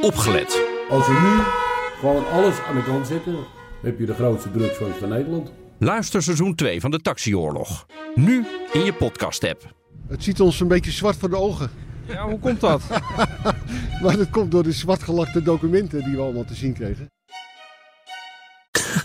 opgelet. Als we nu gewoon alles aan de kant zetten, heb je de grootste drugsfans van Nederland. Luister seizoen 2 van de Taxioorlog. Nu in je podcast-app. Het ziet ons een beetje zwart voor de ogen. Ja, hoe komt dat? Maar dat komt door de zwartgelakte documenten die we allemaal te zien kregen.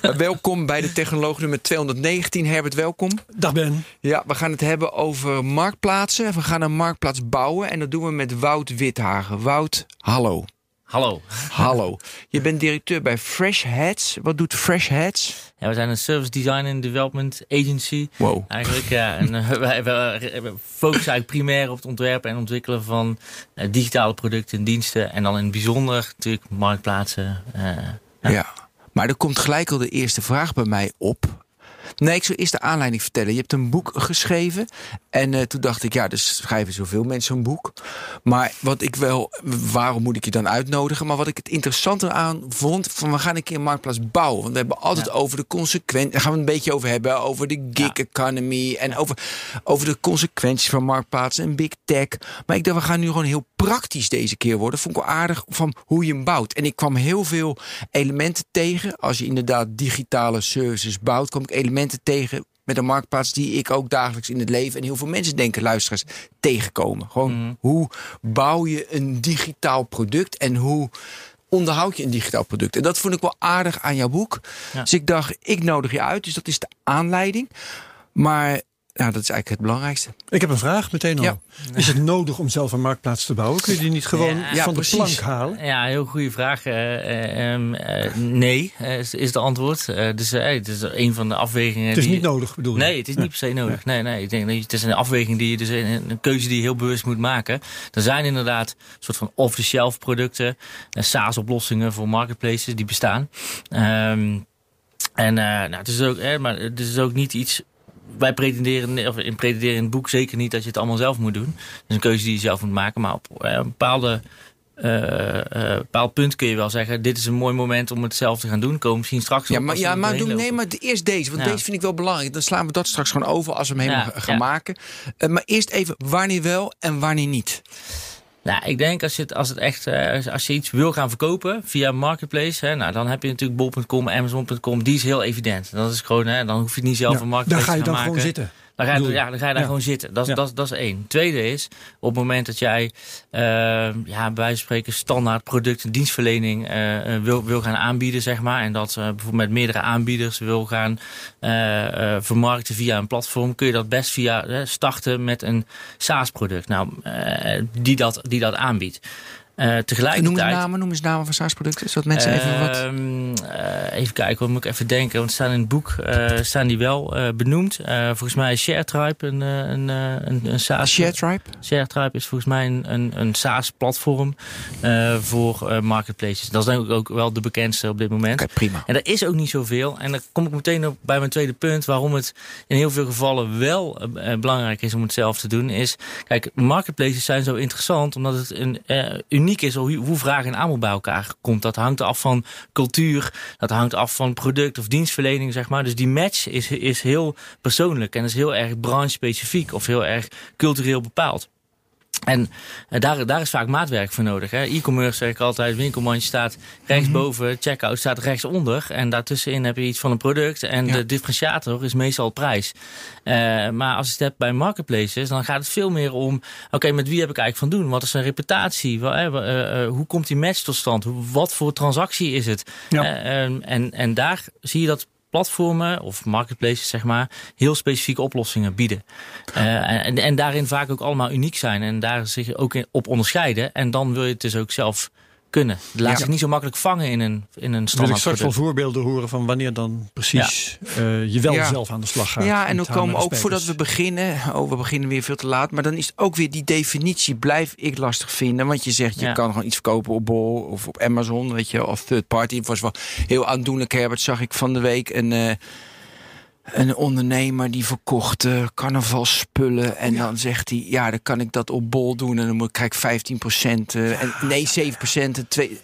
welkom bij de Technoloog nummer 219. Herbert, welkom. Dag Ben. Ja, we gaan het hebben over marktplaatsen. We gaan een marktplaats bouwen en dat doen we met Wout Withagen. Wout, hallo. Hallo. Hallo. Je bent directeur bij Fresh Heads. Wat doet Fresh Heads? Ja, we zijn een service design and development agency. Wow. Eigenlijk, ja. En uh, wij, wij, wij, focussen eigenlijk primair op het ontwerpen en ontwikkelen van uh, digitale producten en diensten. En dan in het bijzonder natuurlijk marktplaatsen. Uh, ja. ja. Maar er komt gelijk al de eerste vraag bij mij op. Nee, ik zal eerst de aanleiding vertellen. Je hebt een boek geschreven. En uh, toen dacht ik, ja, dus schrijven zoveel mensen een boek. Maar wat ik wel, waarom moet ik je dan uitnodigen? Maar wat ik het interessanter aan vond, van we gaan een keer een marktplaats bouwen. Want we hebben altijd ja. over de consequenties. Daar gaan we een beetje over hebben. Over de gig ja. economy. En over, over de consequenties van marktplaatsen en big tech. Maar ik dacht, we gaan nu gewoon heel praktisch deze keer worden. Vond ik wel aardig van hoe je hem bouwt. En ik kwam heel veel elementen tegen. Als je inderdaad digitale services bouwt, kom ik elementen tegen met een marktplaats die ik ook dagelijks in het leven en heel veel mensen denken, luisteraars, tegenkomen. Gewoon mm. hoe bouw je een digitaal product en hoe onderhoud je een digitaal product. En dat vond ik wel aardig aan jouw boek. Ja. Dus ik dacht, ik nodig je uit. Dus dat is de aanleiding. Maar ja, dat is eigenlijk het belangrijkste. Ik heb een vraag meteen al. Ja. Is het nodig om zelf een marktplaats te bouwen? Kun je die niet gewoon ja, van ja, de plank halen? Ja, heel goede vraag. Uh, um, uh, nee, is, is de antwoord. dus het is een van de afwegingen. Het is die... niet nodig, bedoel je? Nee, het is niet per se nodig. Nee, nee, ik denk dat het is een afweging die je dus een, een keuze die je heel bewust moet maken. Er zijn inderdaad een soort van off-the-shelf producten, SaaS-oplossingen voor marketplaces die bestaan. Um, en nou, het is ook, hè, maar het is ook niet iets wij pretenderen, of in pretenderen in het boek zeker niet dat je het allemaal zelf moet doen. Het is een keuze die je zelf moet maken. Maar op uh, een bepaalde, uh, uh, bepaald punt kun je wel zeggen: dit is een mooi moment om het zelf te gaan doen. Komen misschien straks. Ja, maar, ja, maar doe, nee, maar eerst deze. Want ja. deze vind ik wel belangrijk. Dan slaan we dat straks gewoon over als we hem helemaal ja, gaan ja. maken. maar eerst even wanneer wel en wanneer niet. Nou, ik denk als, je het, als, het echt, uh, als je iets wil gaan verkopen via Marketplace, hè, nou, dan heb je natuurlijk bol.com, Amazon.com, die is heel evident. Dat is gewoon, hè, dan hoef je het niet zelf ja, een Marketplace te maken. Daar ga je dan gewoon zitten. Dan ga je, ja, dan ga je daar ja. gewoon zitten. Dat, ja. dat, dat is één. Tweede is, op het moment dat jij, uh, ja, bij wijze van spreken, standaard product en dienstverlening uh, wil, wil gaan aanbieden, zeg maar. En dat uh, bijvoorbeeld met meerdere aanbieders wil gaan vermarkten via een platform, kun je dat best via starten met een SaaS-product. Nou, die, dat, die dat aanbiedt. Uh, tegelijkertijd... Noem eens namen, noem eens namen van SaaS-producten, zodat mensen uh, even wat... Uh, even kijken, wat moet ik even denken. Want staan in het boek staan die wel benoemd. volgens mij is ShareTribe een, een, een, een SaaS... ShareTribe? ShareTribe is volgens mij een, een, een SaaS-platform voor marketplaces. Dat is denk ik ook wel de bekendste op dit moment. Okay, prima. En er is ook niet zoveel. En dan kom ik meteen op bij mijn tweede punt. Waarom het in heel veel gevallen wel belangrijk is om het zelf te doen. Is, kijk, marketplaces zijn zo interessant omdat het een uniek is hoe, vraag en aanbod bij elkaar komt. Dat hangt af van cultuur, dat hangt af van product of dienstverlening, zeg maar. Dus die match is, is heel persoonlijk en is heel erg branche-specifiek of heel erg cultureel bepaald. En uh, daar, daar is vaak maatwerk voor nodig. E-commerce zeg ik altijd, winkelmandje staat rechtsboven, mm -hmm. checkout staat rechtsonder. En daartussenin heb je iets van een product. En ja. de differentiator is meestal prijs. Uh, maar als je het hebt bij marketplaces, dan gaat het veel meer om... oké, okay, met wie heb ik eigenlijk van doen? Wat is zijn reputatie? Uh, hoe komt die match tot stand? Wat voor transactie is het? Ja. en, en daar zie je dat platformen of marketplaces, zeg maar, heel specifieke oplossingen bieden. Uh, en, en daarin vaak ook allemaal uniek zijn en daar zich ook in, op onderscheiden. En dan wil je het dus ook zelf kunnen. Het laat ja. zich niet zo makkelijk vangen in een, in een standaard Wil ik straks wel voorbeelden horen van wanneer dan precies ja. uh, je wel ja. zelf aan de slag gaat. Ja, en dan komen ook voordat we beginnen, oh we beginnen weer veel te laat, maar dan is het ook weer die definitie blijf ik lastig vinden. Want je zegt je kan gewoon iets verkopen op Bol of op Amazon, weet je, of third party. Het was wel heel aandoenlijk, Herbert, zag ik van de week een... Uh, een ondernemer die verkocht uh, carnavalspullen. En dan zegt hij, ja, dan kan ik dat op bol doen. En dan moet, krijg ik 15 procent. Uh, nee, 7 procent. Twee,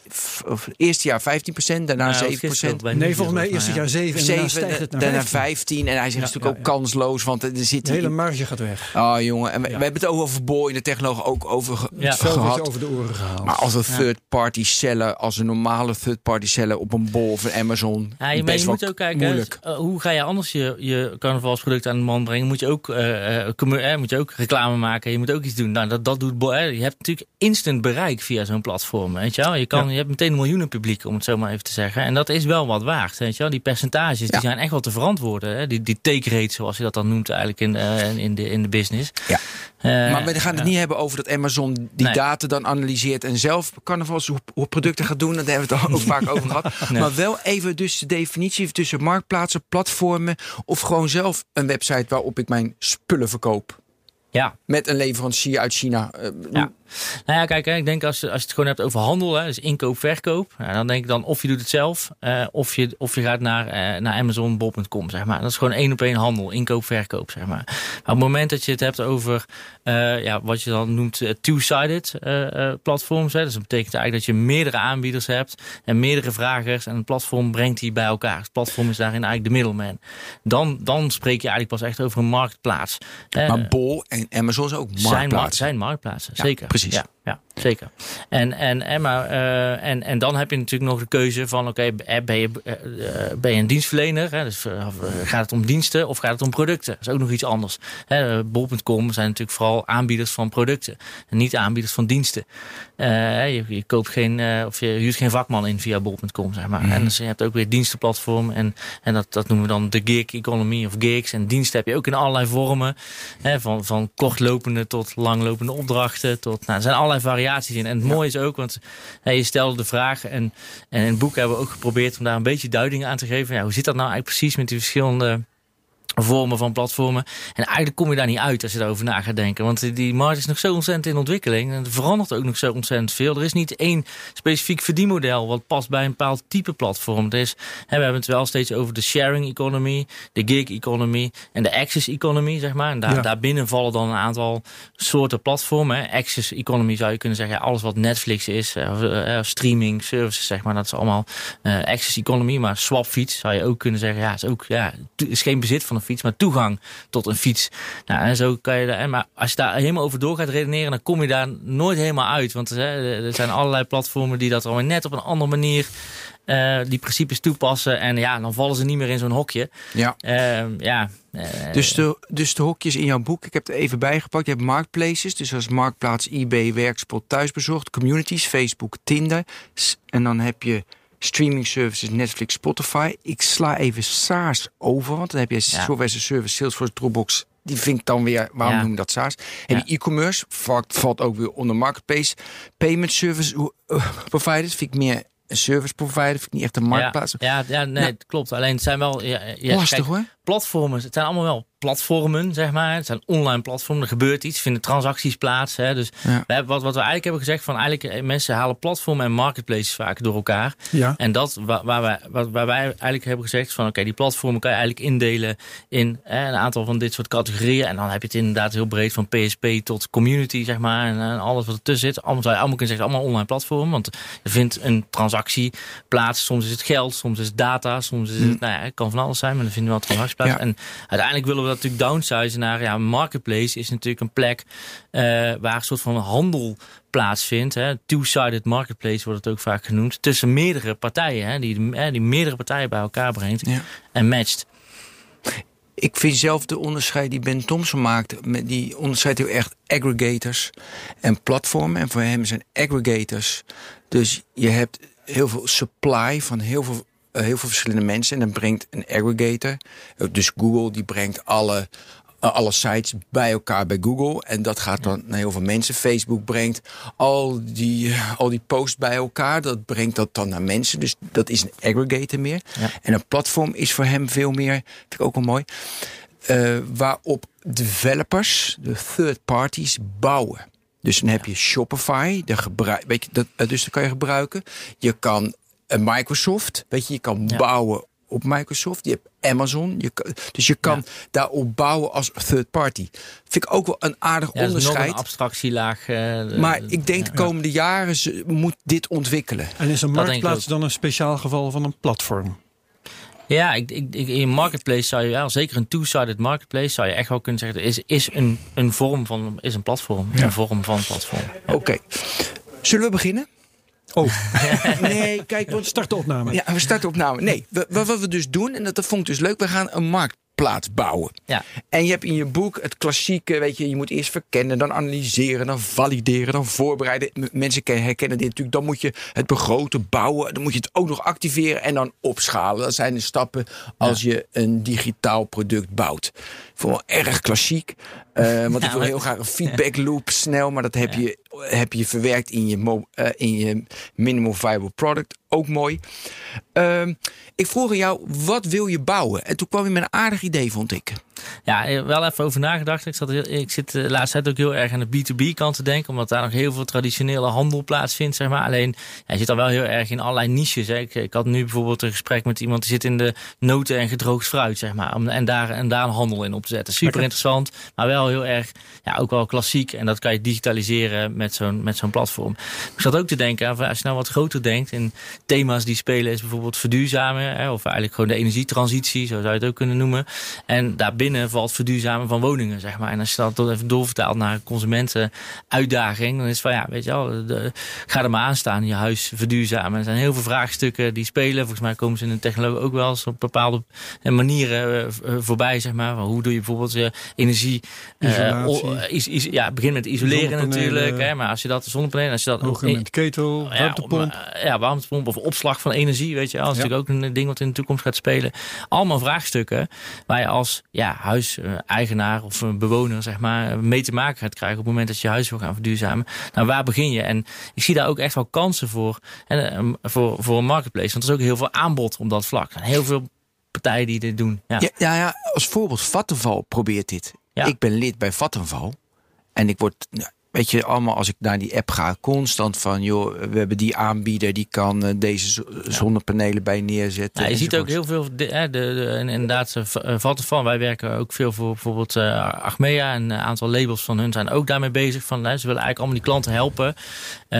of, eerste jaar 15 procent, daarna Nou, 7 procent. Nee, volgens mij eerste jaar 7 en daarna 7, stijgt het naar daarna 15. 15. En hij zegt, Ja, is natuurlijk ja, ook kansloos. Want er zit De hele marge gaat weg. Oh jongen, en we, Ja. we hebben het ook over bol in de technologie ook over ge- gehad. over de oren gehaald. Maar als een third-party cellen, als een normale third-party cellen op een bol of een Amazon, Ja, je, maar je wel moet ook kijken, moeilijk. uh, hoe ga je anders je, je carnavalsproduct aan de man brengen? Moet je ook, eh, eh, eh, moet je ook reclame maken, je moet ook iets doen. Nou, dat, dat doet. Je hebt natuurlijk instant bereik via zo'n platform, weet je wel. Je, kan, je hebt meteen een miljoenen publiek, om het zo maar even te zeggen. En dat is wel wat waard, weet je wel. Die percentages, Ja. die zijn echt wel te verantwoorden. Hè. Die, die take rate, zoals je dat dan noemt eigenlijk in, eh, in, de, in de business. Ja. Eh, Maar we gaan het niet hebben over dat Amazon die Nee. data dan analyseert en zelf carnavalsproducten gaat doen. Daar hebben we het al ook vaak over gehad. Nee. Maar wel even dus de definitie tussen marktplaatsen, platformen of gewoon zelf een website waarop ik mijn spullen verkoop. Ja, Met een leverancier uit China. Eh, Ja. Nou ja, kijk, hè, ik denk als, als je het gewoon hebt over handel, hè, dus inkoop, verkoop. Dan denk ik dan of je doet het zelf, eh, of, je, of je gaat naar, eh, naar Amazon.com, zeg maar. Dat is gewoon één op één handel, inkoop, verkoop, zeg maar. Maar op het moment dat je het hebt over, eh, ja, wat je dan noemt eh, two-sided platforms. Hè, dus dat betekent eigenlijk dat je meerdere aanbieders hebt en meerdere vragers. En een platform brengt die bij elkaar. Het platform is daarin eigenlijk de middleman. Dan, dan spreek je eigenlijk pas echt over een marktplaats. Maar Bol en Amazon zijn ook zijn, mar- marktplaatsen. zijn marktplaatsen, Ja, zeker. Precies. Ja, ja zeker. En, en, en, maar, eh, en, en dan heb je natuurlijk nog de keuze van... oké, eh, ben, je, eh, eh, ben je een dienstverlener? Hè? Dus, eh, gaat het om diensten of gaat het om producten? Dat is ook nog iets anders. Hè, eh, Bol.com zijn natuurlijk vooral aanbieders van producten. En niet aanbieders van diensten. Eh, je, je koopt geen, eh, of je huurt geen vakman in via bol.com, zeg maar. En dus je hebt ook weer dienstenplatform. En, en dat, dat noemen we dan de gig economy of gigs. En diensten heb je ook in allerlei vormen. Hè, van, van kortlopende tot langlopende opdrachten. Tot, nou, er zijn allerlei variaties in. En het mooie is ook, want je stelde de vraag. En, en in het boek hebben we ook geprobeerd om daar een beetje duiding aan te geven. Ja, hoe zit dat nou eigenlijk precies met die verschillende vormen van platformen. En eigenlijk kom je daar niet uit als je daarover na gaat denken. Want die- markt is nog zo ontzettend in ontwikkeling. En er verandert ook nog zo ontzettend veel. Er is niet één specifiek verdienmodel wat past bij een bepaald type platform. Is, hè, we hebben het wel steeds over de sharing economy, de gig economy en de access economy, zeg maar. En daar, Ja. daarbinnen vallen dan een aantal soorten platformen. hè. Access economy zou je kunnen zeggen, alles wat Netflix is, eh, eh, streaming services, zeg maar. Dat is allemaal eh, access economy. Maar swapfiets zou je ook kunnen zeggen, ja, is ook, ja, het is geen bezit van een fiets, maar toegang tot een fiets. Nou, en zo kan je daar, maar als je daar helemaal over door gaat redeneren, dan kom je daar nooit helemaal uit. Want hè, er zijn allerlei platformen die dat allemaal net op een andere manier eh, die principes toepassen. En ja, dan vallen ze niet meer in zo'n hokje. Ja. Ehm, ja, eh, Dus de, dus de hokjes in jouw boek, ik heb het even bijgepakt. Je hebt marketplaces, dus als marktplaats eBay, Werkspot, Thuisbezorgd, communities, Facebook, Tinder. En dan heb je streaming services, Netflix, Spotify. Ik sla even SaaS over, want dan heb je Ja. software as a service, Salesforce, Dropbox. Die vind ik dan weer, waarom Ja. noem je dat SaaS? En Ja. die e-commerce valt, valt ook weer onder marketplace. Payment service eh, providers vind ik meer een service provider, vind ik niet echt een marktplaats. Ja, ja, nee, Nou. het klopt. Alleen het zijn wel... Ja, ja, Lastig kijk, hoor. Platformen, het zijn allemaal wel platformen, zeg maar. Het zijn online platformen, er gebeurt iets, vinden transacties plaats. Hè. Dus Ja. we hebben, wat, wat we eigenlijk hebben gezegd, van eigenlijk eh, mensen halen platformen en marketplaces vaak door elkaar. Ja. En dat waar, waar, wij, wat, waar wij eigenlijk hebben gezegd van oké, die platformen kan je eigenlijk indelen in eh, een aantal van dit soort categorieën. En dan heb je het inderdaad heel breed van PSP tot community, zeg maar. En, alles wat ertussen zit. Allemaal zou je allemaal kunnen zeggen, allemaal online platformen. Want er vindt een transactie plaats. Soms is het geld, soms is het data, soms is het, nou ja, het kan van alles zijn, maar dan vinden we wel transactie Ja. En uiteindelijk willen we dat natuurlijk downsizen naar, ja, marketplace is natuurlijk een plek eh, waar een soort van handel plaatsvindt. Two-sided marketplace wordt het ook vaak genoemd. Tussen meerdere partijen. Hè, die, hè, die meerdere partijen bij elkaar brengt Ja. en matcht. Ik vind zelf de onderscheid die Ben Thompson maakt, met die onderscheidt heel erg aggregators en platformen. En voor hem zijn aggregators. Dus je hebt heel veel supply van heel veel, eh, heel veel verschillende mensen. En dan brengt een aggregator, eh, dus Google, die brengt alle, eh, alle sites bij elkaar bij Google. En dat gaat dan naar heel veel mensen. Facebook brengt al die, al die posts bij elkaar. Dat brengt dat dan naar mensen. Dus dat is een aggregator meer. Ja. En een platform is voor hem veel meer, vind ik ook wel mooi, waarop developers, de third parties, bouwen. Dus dan heb je Shopify, de gebruik, weet je, dat, dus dat kan je gebruiken. Je kan Microsoft, weet je, je kan Ja. bouwen op Microsoft, je hebt Amazon. Je, dus je kan daarop bouwen als third party. Vind ik ook wel een aardig Ja, dat is nog onderscheid. een abstractielaag. eh, maar ik denk de komende jaren ze, moet dit ontwikkelen. En is een marktplaats dan een speciaal geval van een platform? Ja, ik, ik, ik- in marketplace zou je wel, zeker een two-sided marketplace, zou je echt wel kunnen zeggen, is, is een, een vorm van, is een platform. Een vorm van platform. Oké. Zullen we beginnen? Oh, Nee, kijk, want start de opname. Ja, we starten opname. Nee, we- wat wat we dus doen, en dat, dat vond ik dus leuk, we gaan een marktplaats bouwen. Ja. En je hebt in je boek het klassieke, weet je, je moet eerst verkennen, dan analyseren, dan valideren, dan voorbereiden. M- Mensen ken- herkennen dit natuurlijk. Dan moet je het begroten, bouwen, dan moet je het ook nog activeren en dan opschalen. Dat zijn de stappen als je een digitaal product bouwt. Vond wel erg klassiek, eh, want ik wil heel graag een feedback loop snel, maar dat heb, je, heb je verwerkt in je, mo- eh, in je minimal viable product. Ook mooi. Ehm, ik vroeg aan jou, wat wil je bouwen? En toen kwam je met een aardig idee, vond ik. Ja, eh, wel even over nagedacht. Ik, zat, ik zit de laatste tijd ook heel erg aan de B2B kant te denken. Omdat daar nog heel veel traditionele handel plaatsvindt. Zeg maar. Alleen, je zit dan wel heel erg in allerlei niches. Hè. Ik, ik had nu bijvoorbeeld een gesprek met iemand die zit in de noten en gedroogd fruit. Zeg maar, om, en, daar, en daar een handel in op te zetten. Super interessant. Maar wel heel erg, ja, ook wel klassiek. En dat kan je digitaliseren met zo'n met zo'n platform. Ik zat ook te denken, als je nou wat groter denkt. En thema's die spelen is bijvoorbeeld verduurzamen. Hè, of eigenlijk gewoon de energietransitie, zo zou je het ook kunnen noemen. En daarbinnen valt verduurzamen van woningen, zeg maar. En als je dat dan even doorvertaalt naar een consumentenuitdaging, dan is het van ja, weet je wel, de, ga er maar aan staan, je huis verduurzamen. Er zijn heel veel vraagstukken die spelen. Volgens mij komen ze in de technologie ook wel eens op bepaalde eh, manieren eh, voorbij, zeg maar. Hoe doe je bijvoorbeeld je energie... eh, o- is, is, ja, begin met isoleren natuurlijk. Hè, maar als je dat, zonnepanelen, als je dat... Hooggerend ketel, Ja, warmtepomp. om, Ja, warmtepomp of opslag van energie, weet je wel. Dat is Ja. natuurlijk ook een ding wat in de toekomst gaat spelen. Allemaal vraagstukken waar je als ja, huiseigenaar of een bewoner zeg maar, mee te maken gaat krijgen op het moment dat je huis wil gaan verduurzamen. Nou, waar begin je? En ik zie daar ook echt wel kansen voor, en, eh, voor, voor een marketplace. Want er is ook heel veel aanbod op dat vlak. Heel veel partijen die dit doen. Ja. Ja, ja, ja als voorbeeld, Vattenval probeert dit. Ja. Ik ben lid bij Vattenval. En ik word, nou, weet je, allemaal als ik naar die app ga, constant van, joh, we hebben die aanbieder, die kan eh, deze zo- zonnepanelen bij neerzetten. Ja, je ziet ook heel veel, de, de, de, en inderdaad, eh, valt van. Wij werken ook veel voor bijvoorbeeld Achmea. En een aantal labels van hun zijn ook daarmee bezig. Van, hè, ze willen eigenlijk allemaal die klanten helpen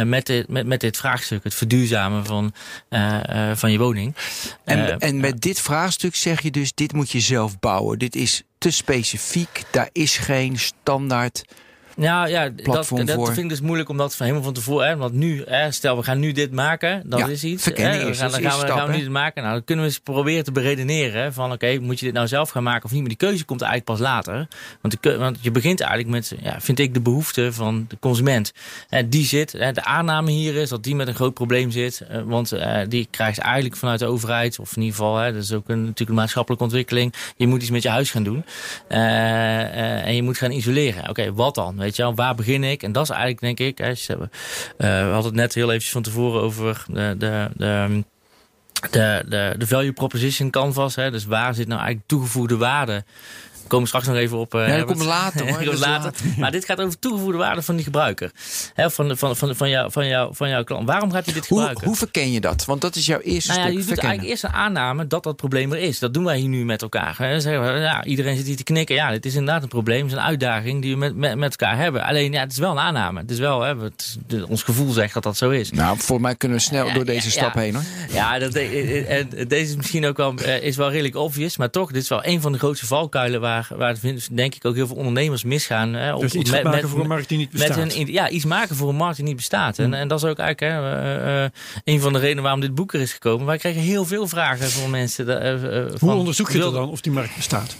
met, dit, met, met dit vraagstuk. Het verduurzamen van, van je woning. En, en met dit vraagstuk zeg je dus, dit moet je zelf bouwen. Dit is te specifiek, daar is geen standaard. Nou ja, dat, platform dat voor. vind ik dus moeilijk om dat van helemaal van tevoren. Hè, want nu, hè, stel we gaan nu dit maken, dat Ja, is iets. hè, we gaan, dan gaan we, gaan nu dit maken. Nou, dan kunnen we eens proberen te beredeneren. hè, Van oké, moet je dit nou zelf gaan maken of niet? Maar die keuze komt eigenlijk pas later. Want, de, want je begint eigenlijk met, ja, vind ik, de behoefte van de consument. Hè, die zit, hè, de aanname hier is dat die met een groot probleem zit. eh, want eh, die krijgt eigenlijk vanuit de overheid, of in ieder geval, hè, dat is ook een, natuurlijk een maatschappelijke ontwikkeling. Je moet iets met je huis gaan doen. Eh, en je moet gaan isoleren. Oké, wat dan? Weet waar begin ik? En dat is eigenlijk, denk ik, eh, we hadden het net heel eventjes van tevoren over de, de, de, de, de, de value proposition canvas. Hè, dus waar zit nou eigenlijk toegevoegde waarde? We komen straks nog even op. eh, Ja, dat komt later hoor. Komt later. Maar dit gaat over toegevoegde waarde van die gebruiker. Hè, van, van, van, van, jou, van, jou, van jouw klant. Waarom gaat hij dit Hoe, gebruiken? hoe verken je dat? Want dat is jouw eerste Nou ja, je doet verkennen. eigenlijk eerst een aanname dat dat probleem er is. Dat doen wij hier nu met elkaar. Hè. Zeggen we, ja, iedereen zit hier te knikken. Ja, dit is inderdaad een probleem. Het is een uitdaging die we met, met, met elkaar hebben. Alleen, ja, het is wel een aanname. Het is wel, hè, het ons gevoel zegt dat dat zo is. Nou, voor mij kunnen we snel Ja, door deze ja, stap heen hoor. Ja, dat, en deze is misschien ook wel, eh, is wel redelijk obvious. Maar toch, dit is wel een van de grootste valkuilen waar, waar denk ik ook heel veel ondernemers misgaan. Hè, op- Dus iets met- maken met- voor een markt die niet met bestaat. ja, iets maken voor een markt die niet bestaat. En, en dat is ook eigenlijk hè, eh, eh, een van de redenen waarom dit boek er is gekomen. Wij kregen heel veel vragen van mensen. eh, Hoe van, onderzoek je wil- dan of die markt bestaat?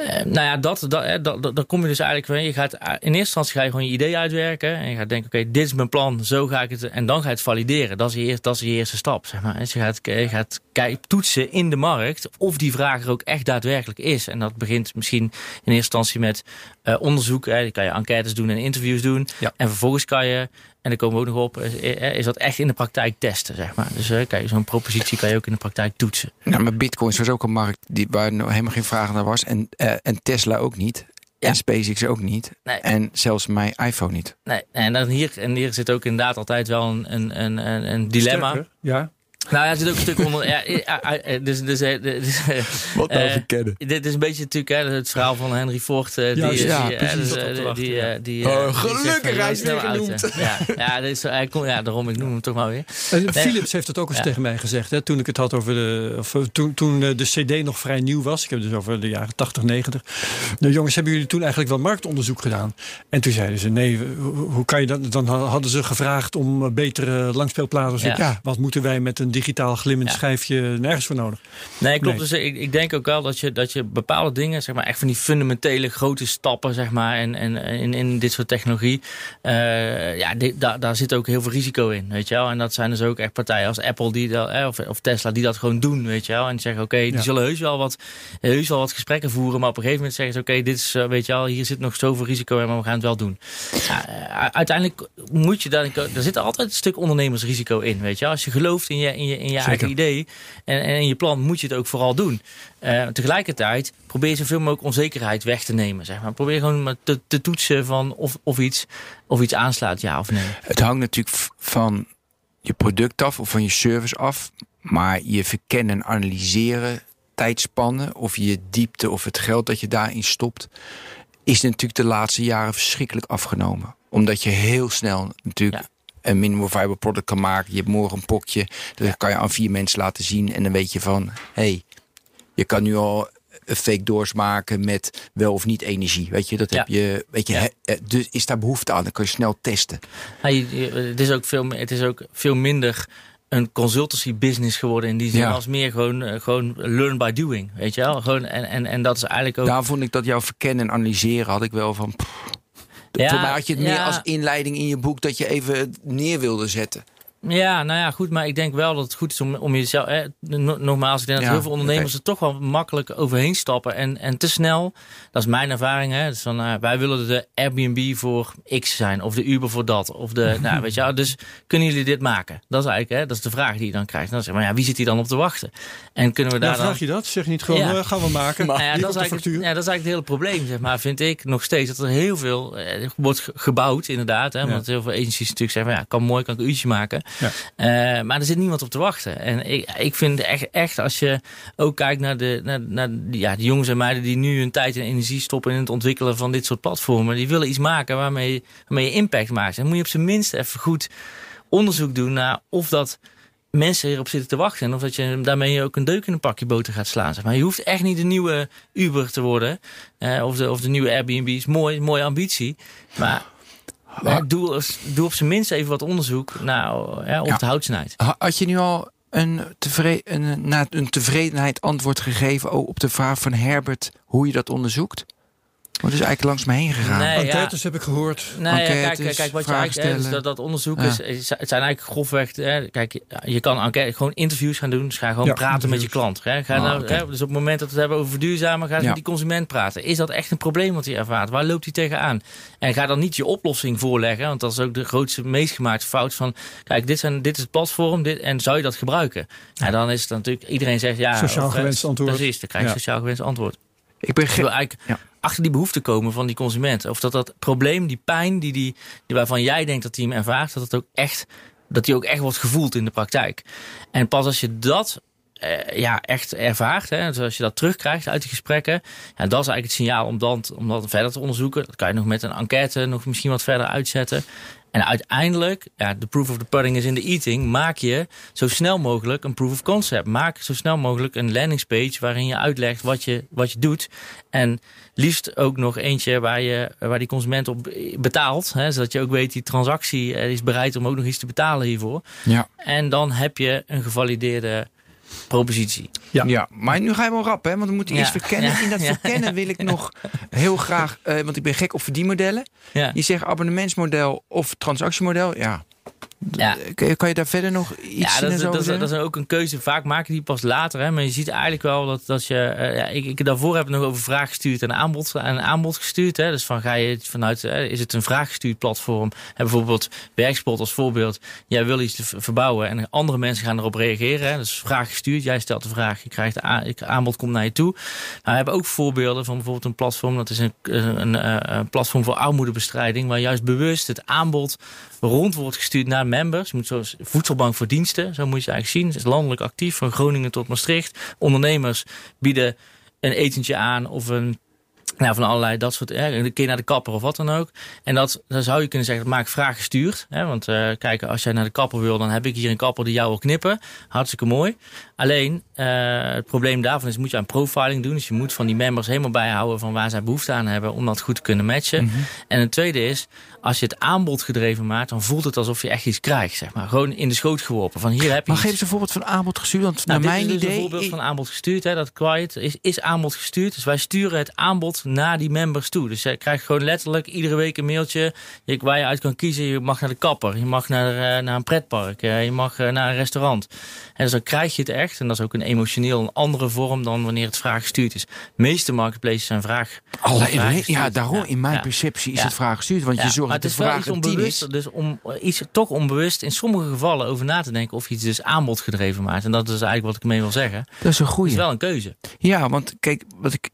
Eh, nou ja, dat, dat, hè, dat, dat, dan kom je dus eigenlijk weer. Je gaat, eh, in eerste instantie ga je gewoon je idee uitwerken. En je gaat denken, oké, dit is mijn plan, zo ga ik het. En dan ga je het valideren. Dat is je, eerste, dat is je eerste stap. Zeg maar. Dus je gaat, je gaat kijken, toetsen in de markt of die vraag er ook echt daadwerkelijk is. En dat begint misschien in eerste instantie met eh, onderzoek. Hè. Dan kan je enquêtes doen en interviews doen. En vervolgens kan je, en daar komen we ook nog op, is, is dat echt in de praktijk testen. Zeg maar. Dus eh, kijk, zo'n propositie kan je ook in de praktijk toetsen. Nou, maar bitcoins was ook een markt die, waar nou helemaal geen vraag naar was. En, eh, en Tesla ook niet. Ja. En SpaceX ook niet. Nee. En zelfs mijn iPhone niet. Nee, en, dan hier, en hier zit ook inderdaad altijd wel een, een, een, een- een dilemma. Sterker, ja. Nou ja, er zit ook een stuk onder. Ja, dus, dus, dus, Wat nou uh, verkennen? Dit is een beetje natuurlijk hè, het verhaal van Henry Ford. Uh, die, Juist, ja, die, precies. dus, die, die, oh, gelukkig, hij is weer genoemd. Ja, ja, dit is, hij kon, ja, daarom, ik noem hem toch maar weer. En nee. Philips heeft het ook eens ja. tegen mij gezegd. Hè, toen ik het had over de. Of, toen, toen de CD nog vrij nieuw was. Ik heb het dus over de jaren 80, 90. De jongens, hebben jullie toen eigenlijk wel marktonderzoek gedaan? En toen zeiden ze: nee, hoe kan je dat? Dan hadden ze gevraagd om betere langspeelplaten. Ja. ja, wat moeten wij met een digitaal glimmend ja. schijfje nergens voor nodig? Nee, klopt. Nee. Dus ik, ik denk ook wel dat je, dat je bepaalde dingen, zeg maar, echt van die fundamentele grote stappen, zeg maar, en, en in, in dit soort technologie, uh, ja, dit, daar, daar zit ook heel veel risico in, weet je wel. En dat zijn dus ook echt partijen als Apple die dat, eh, of, of Tesla die dat gewoon doen, weet je wel. En die zeggen, oké, okay, die zullen heus wel, wat, heus wel wat gesprekken voeren, maar op een gegeven moment zeggen ze, oké, okay, dit is, uh, weet je wel, hier zit nog zoveel risico in, maar we gaan het wel doen. Ja, uiteindelijk moet je daar, er zit altijd een stuk ondernemersrisico in, weet je wel. Als je gelooft in je, in je, in je eigen idee en, en in je plan, moet je het ook vooral doen. Uh, tegelijkertijd probeer zoveel mogelijk onzekerheid weg te nemen. Zeg maar. Probeer gewoon te, te toetsen van of, of, iets, of iets aanslaat, ja of nee. Het hangt natuurlijk van je product af of van je service af. Maar je verkennen en analyseren tijdspannen of je diepte of het geld dat je daarin stopt, is natuurlijk de laatste jaren verschrikkelijk afgenomen. Omdat je heel snel natuurlijk ja een minimal viable product kan maken. Je hebt morgen een pokje. Dat kan je aan vier mensen laten zien. En dan weet je van, hé, hey, je kan nu al een fake doors maken met wel of niet energie. Weet je, dat ja. heb je. Weet je, ja. dus is daar behoefte aan? Dan kan je snel testen. Ja, het, is ook veel, het is ook veel minder een consultancy business geworden in die zin ja. als meer gewoon, uh, gewoon learn by doing, weet je wel? Gewoon, en, en, en dat is eigenlijk ook... Daar vond ik dat jouw verkennen en analyseren had ik wel van... Pff, Voor mij had je het meer als inleiding in je boek dat je even neer wilde zetten. Ja, nou ja, goed. Maar ik denk wel dat het goed is om, om jezelf... Eh, nogmaals, ik denk dat heel veel ondernemers okay. er toch wel makkelijk overheen stappen. En, en te snel, dat is mijn ervaring. Hè, dus van, uh, wij willen de Airbnb voor X zijn. Of de Uber voor dat. Of de, nou, weet je, dus kunnen jullie dit maken? Dat is eigenlijk hè, dat is de vraag die je dan krijgt. Dan zeg maar, ja, wie zit hier dan op te wachten? En kunnen we daar ja, vraag je dat? Zeg niet gewoon, ja. uh, gaan we maken? Maar, ja, dat is eigenlijk, ja, dat is eigenlijk het hele probleem, zeg maar. Vind ik nog steeds dat er heel veel eh, wordt gebouwd, inderdaad. Hè, want heel veel agencies natuurlijk zeggen, ja, kan mooi, kan ik een uurtje maken. Ja. Uh, maar er zit niemand op te wachten. En ik, ik vind echt, echt, als je ook kijkt naar, de, naar, naar ja, de jongens en meiden die nu hun tijd en energie stoppen in het ontwikkelen van dit soort platformen. Die willen iets maken waarmee, waarmee je impact maakt. Dan moet je op zijn minst even goed onderzoek doen naar of dat mensen erop zitten te wachten. En of dat je daarmee ook een deuk in een pakje boter gaat slaan. Zeg maar je hoeft echt niet de nieuwe Uber te worden. Uh, of, de, of de nieuwe Airbnb is mooi, mooie ambitie. Maar maar doe, doe op zijn minst even wat onderzoek nou, ja, op ja. de houtsnijd. Had je nu al een, tevreden, een, een tevredenheid antwoord gegeven op de vraag van Herbert hoe je dat onderzoekt? Wat is eigenlijk langs me heen gegaan? Nee, Enquêtes ja. heb ik gehoord. Nee, Enquêtes, ja, kijk, kijk, wat je eigenlijk dus dat, dat onderzoek ja. is, het zijn eigenlijk grofweg, hè, kijk, je kan enquête, gewoon interviews gaan doen, dus ga gewoon praten interviews. met je klant. Hè. Ga Ah, nou, hè, dus op het moment dat we het hebben over verduurzamen, ga eens met die consument praten. Is dat echt een probleem wat hij ervaart? Waar loopt hij tegenaan? En ga dan niet je oplossing voorleggen, want dat is ook de grootste, meest gemaakte fout van, kijk, dit, zijn, dit is het platform, dit, en zou je dat gebruiken? Ja, dan is het natuurlijk, iedereen zegt ja. Sociaal of, gewenst antwoord. Precies, dan krijg je sociaal gewenst antwoord. Ik ben Ik wil eigenlijk Ja. Achter die behoefte komen van die consument. Of dat dat probleem, die pijn die die, die waarvan jij denkt dat hij hem ervaart, dat het ook echt, dat die ook echt wordt gevoeld in de praktijk. En pas als je dat eh, ja, echt ervaart, hè, dus als je dat terugkrijgt uit die gesprekken, ja, dat is eigenlijk het signaal om dan, om dat verder te onderzoeken. Dat kan je nog met een enquête nog misschien wat verder uitzetten. En uiteindelijk, ja, de proof of the pudding is in the eating, maak je zo snel mogelijk een proof of concept. Maak zo snel mogelijk een landingspage waarin je uitlegt wat je, wat je doet. En liefst ook nog eentje waar, je, waar die consument op betaalt. Hè, zodat je ook weet, die transactie eh, is bereid om ook nog iets te betalen hiervoor. Ja. En dan heb je een gevalideerde propositie. Ja. Ja, maar nu ga je wel rap, hè? Want we moeten Ja. eerst verkennen. Ja. In dat Ja. verkennen wil ik nog heel graag, eh, want ik ben gek op verdienmodellen. Ja. Je zegt abonnementsmodel of transactiemodel. Ja. Ja. Kan je, daar verder nog iets Ja, dat, dat, zeggen? dat is ook een keuze. Vaak maken die pas later. Hè? Maar je ziet eigenlijk wel dat, dat je... eh, ja, ik, ik, daarvoor heb ik nog over vraag gestuurd en aanbod, en aanbod gestuurd. Hè? Dus van ga je het vanuit... eh, is het een vraaggestuurd platform? Heb bijvoorbeeld Werkspot als voorbeeld. Jij wil iets verbouwen en andere mensen gaan erop reageren. Hè? Dus vraag gestuurd. Jij stelt de vraag. Je krijgt aanbod komt naar je toe. Maar we hebben ook voorbeelden van bijvoorbeeld een platform. Dat is een, een, een, eh, een platform voor armoedebestrijding. Waar juist bewust het aanbod rond wordt gestuurd naar members. Je moet zoals voedselbank voor diensten, zo moet je het eigenlijk zien. Het is landelijk actief, van Groningen tot Maastricht. Ondernemers bieden een etentje aan of een nou, van allerlei dat soort. Hè, een keer naar de kapper of wat dan ook. En dat, dan zou je kunnen zeggen, dat maak vraag gestuurd. Hè, want uh, kijk, als jij naar de kapper wil, dan heb ik hier een kapper die jou wil knippen. Hartstikke mooi. Alleen, uh, het probleem daarvan is, moet je aan profiling doen. Dus je moet van die members helemaal bijhouden van waar zij behoefte aan hebben om dat goed te kunnen matchen. Mm -hmm. En het tweede is, als je het aanbod gedreven maakt, dan voelt het alsof je echt iets krijgt. Zeg maar. Gewoon in de schoot geworpen. Van hier heb je maar geef eens een voorbeeld van aanbod gestuurd. Want nou, naar mijn is idee. een voorbeeld van aanbod gestuurd. Hè, dat quiet is, is aanbod gestuurd. Dus wij sturen het aanbod naar die members toe. Dus je krijgt gewoon letterlijk iedere week een mailtje waar je uit kan kiezen. Je mag naar de kapper, je mag naar, uh, naar een pretpark, uh, je mag uh, naar een restaurant. En dus dan krijg je het echt. En dat is ook een emotioneel een andere vorm dan wanneer het vraag gestuurd is. De meeste marketplaces zijn vraag. Alleen, ja, daarom ja, in mijn ja. perceptie is het vraag gestuurd. Want je zorgt dat de vraag een tien is. Dus om iets toch onbewust in sommige gevallen over na te denken of je iets dus aanbod gedreven maakt. En dat is eigenlijk wat ik ermee wil zeggen. Dat is een goede. is wel een keuze. Ja, want kijk, wat ik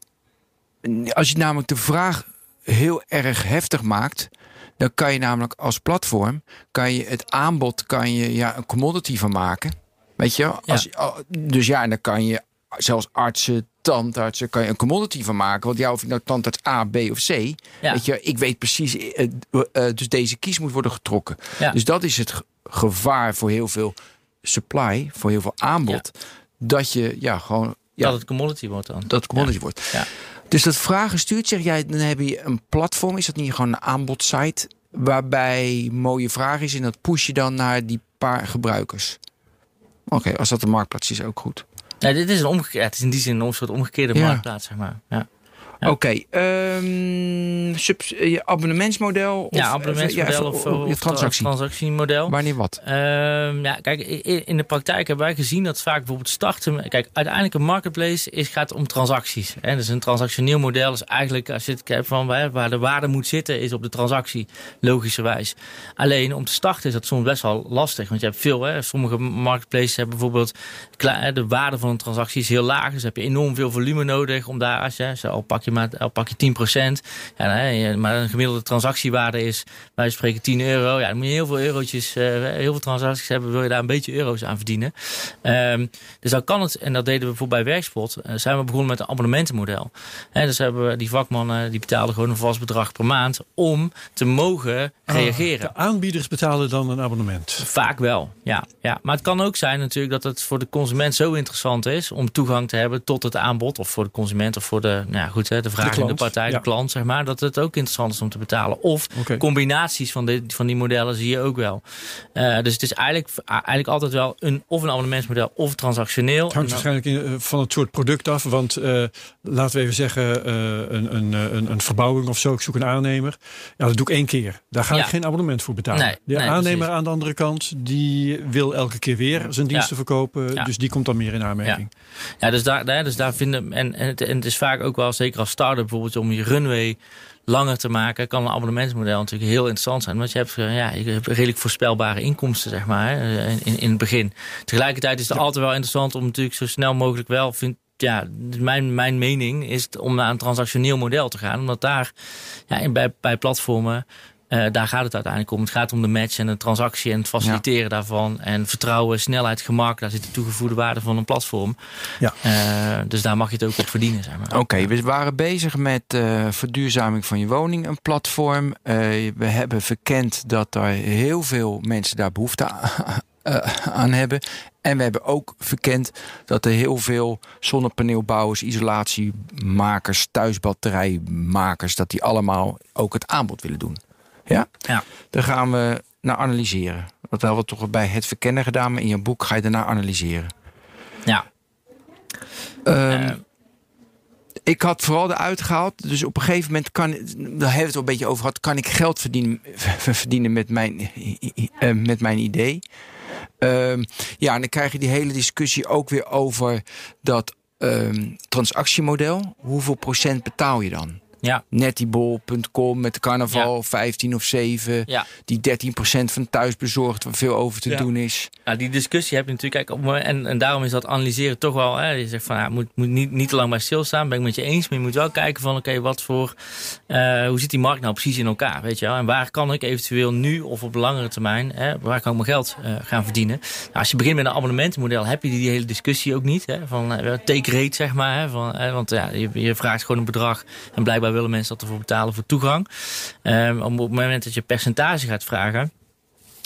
als je namelijk de vraag heel erg heftig maakt, dan kan je namelijk als platform kan je het aanbod kan je ja een commodity van maken. Weet je? Als, ja. Dus ja, en dan kan je zelfs artsen, tandartsen, kan je een commodity van maken. Want ja, of je nou tandarts A, B of C. Ja. Weet je, ik weet precies. Uh, uh, dus deze kies moet worden getrokken. Ja. Dus dat is het gevaar voor heel veel supply, voor heel veel aanbod. Dat je ja gewoon. Ja, dat het commodity wordt dan. Dat het commodity wordt. Ja. Dus dat vragen stuurt, zeg jij, dan heb je een platform. Is dat niet gewoon een aanbodsite? Waarbij mooie vraag is en dat push je dan naar die paar gebruikers. Oké, okay, als dat een marktplaats is, ook goed. Ja, dit is een omgekeerde, het is in die zin een soort omgekeerde ja. marktplaats, zeg maar. Ja. Ja. Oké, okay, um, je abonnementsmodel? Of, ja, abonnementsmodel of, of, of, of transactie. transactiemodel. Wanneer wat? Um, ja, kijk, in de praktijk hebben wij gezien dat vaak bijvoorbeeld starten... Kijk, uiteindelijk een marketplace is, gaat om transacties. Hè? Dus een transactioneel model is eigenlijk, als je het kijkt van waar de waarde moet zitten, is op de transactie, logischerwijs. Alleen om te starten is dat soms best wel lastig, want je hebt veel. Hè? Sommige marketplaces hebben bijvoorbeeld de waarde van een transactie is heel laag. Dus heb je enorm veel volume nodig om daar, als je, als je al pak je maar al pak je 10%. Ja, nee, maar een gemiddelde transactiewaarde is, wij spreken 10 euro. Ja, dan moet je heel veel eurotjes, uh, heel veel transacties hebben, wil je daar een beetje euro's aan verdienen. Um, dus dan kan het, en dat deden we bijvoorbeeld bij Werkspot, uh, zijn we begonnen met een abonnementenmodel. He, dus hebben we die vakmannen, die betaalden gewoon een vast bedrag per maand om te mogen reageren. Ah, de aanbieders betalen dan een abonnement? Vaak wel, ja, ja. Maar het kan ook zijn natuurlijk dat het voor de consument zo interessant is om toegang te hebben tot het aanbod. Of voor de consument of voor de, nou ja, goed, de vraag de, de partij, de klant, zeg maar. Dat het ook interessant is om te betalen. Of okay. combinaties van, de, van die modellen zie je ook wel. Uh, dus het is eigenlijk, eigenlijk altijd wel een, of een abonnementsmodel of transactioneel. Het hangt waarschijnlijk in, van het soort product af. Want uh, laten we even zeggen, uh, een, een, een, een verbouwing of zo. Ik zoek een aannemer. Ja, dat doe ik één keer. Daar ga ja. ik geen abonnement voor betalen. Nee, de nee, aannemer precies. aan de andere kant, die wil elke keer weer zijn diensten verkopen. Dus die komt dan meer in aanmerking. Ja, dus, daar, dus daar vinden. En, en, het, en het is vaak ook wel, zeker als start-up bijvoorbeeld, om je runway langer te maken, kan een abonnementsmodel natuurlijk heel interessant zijn. Want je hebt, ja, je hebt redelijk voorspelbare inkomsten, zeg maar, in, in het begin. Tegelijkertijd is het ja. altijd wel interessant om natuurlijk zo snel mogelijk wel, vind, ja, mijn, mijn mening is om naar een transactioneel model te gaan. Omdat daar ja, bij, bij platformen uh, daar gaat het uiteindelijk om. Het gaat om de match en de transactie en het faciliteren ja. daarvan. En vertrouwen, snelheid, gemak. Daar zit de toegevoegde waarde van een platform. Ja. Uh, dus daar mag je het ook op verdienen. Zeg maar. Oké, okay, we waren bezig met uh, verduurzaming van je woning, een platform. we hebben verkend dat er heel veel mensen daar behoefte aan hebben. En we hebben ook verkend dat er heel veel zonnepaneelbouwers, isolatiemakers, thuisbatterijmakers, dat die allemaal ook het aanbod willen doen. Ja? ja. Daar gaan we naar analyseren. Dat hebben we toch bij het verkennen gedaan, maar in je boek ga je daarna analyseren. Ja. Um, uh. Ik had vooral eruit gehaald, dus op een gegeven moment kan, daar hebben we het al een beetje over gehad, kan ik geld verdienen, verdienen met, mijn, uh, met mijn idee. Um, ja, en dan krijg je die hele discussie ook weer over dat um, transactiemodel. Hoeveel procent betaal je dan? Ja. Nettybol.com met de carnaval 15 of 7. Ja. Die 13% van thuisbezorgd waar veel over te Ja. doen is. Nou, die discussie heb je natuurlijk. Kijk, op, en, en daarom is dat analyseren toch wel. Hè, je zegt van ja, moet, moet niet, niet te lang bij stilstaan. Ben ik met je eens. Maar je moet wel kijken van oké, wat voor. eh, hoe zit die markt nou precies in elkaar? Weet je wel? En waar kan ik eventueel nu of op langere termijn. Hè, waar kan ik mijn geld eh, gaan verdienen? Nou, als je begint met een abonnementenmodel, heb je die, die hele discussie ook niet. Hè, van eh, take rate, zeg maar. Hè, van, hè, want ja, je, je vraagt gewoon een bedrag. En blijkbaar willen mensen dat ervoor betalen voor toegang. Ehm, op het moment dat je percentage gaat vragen.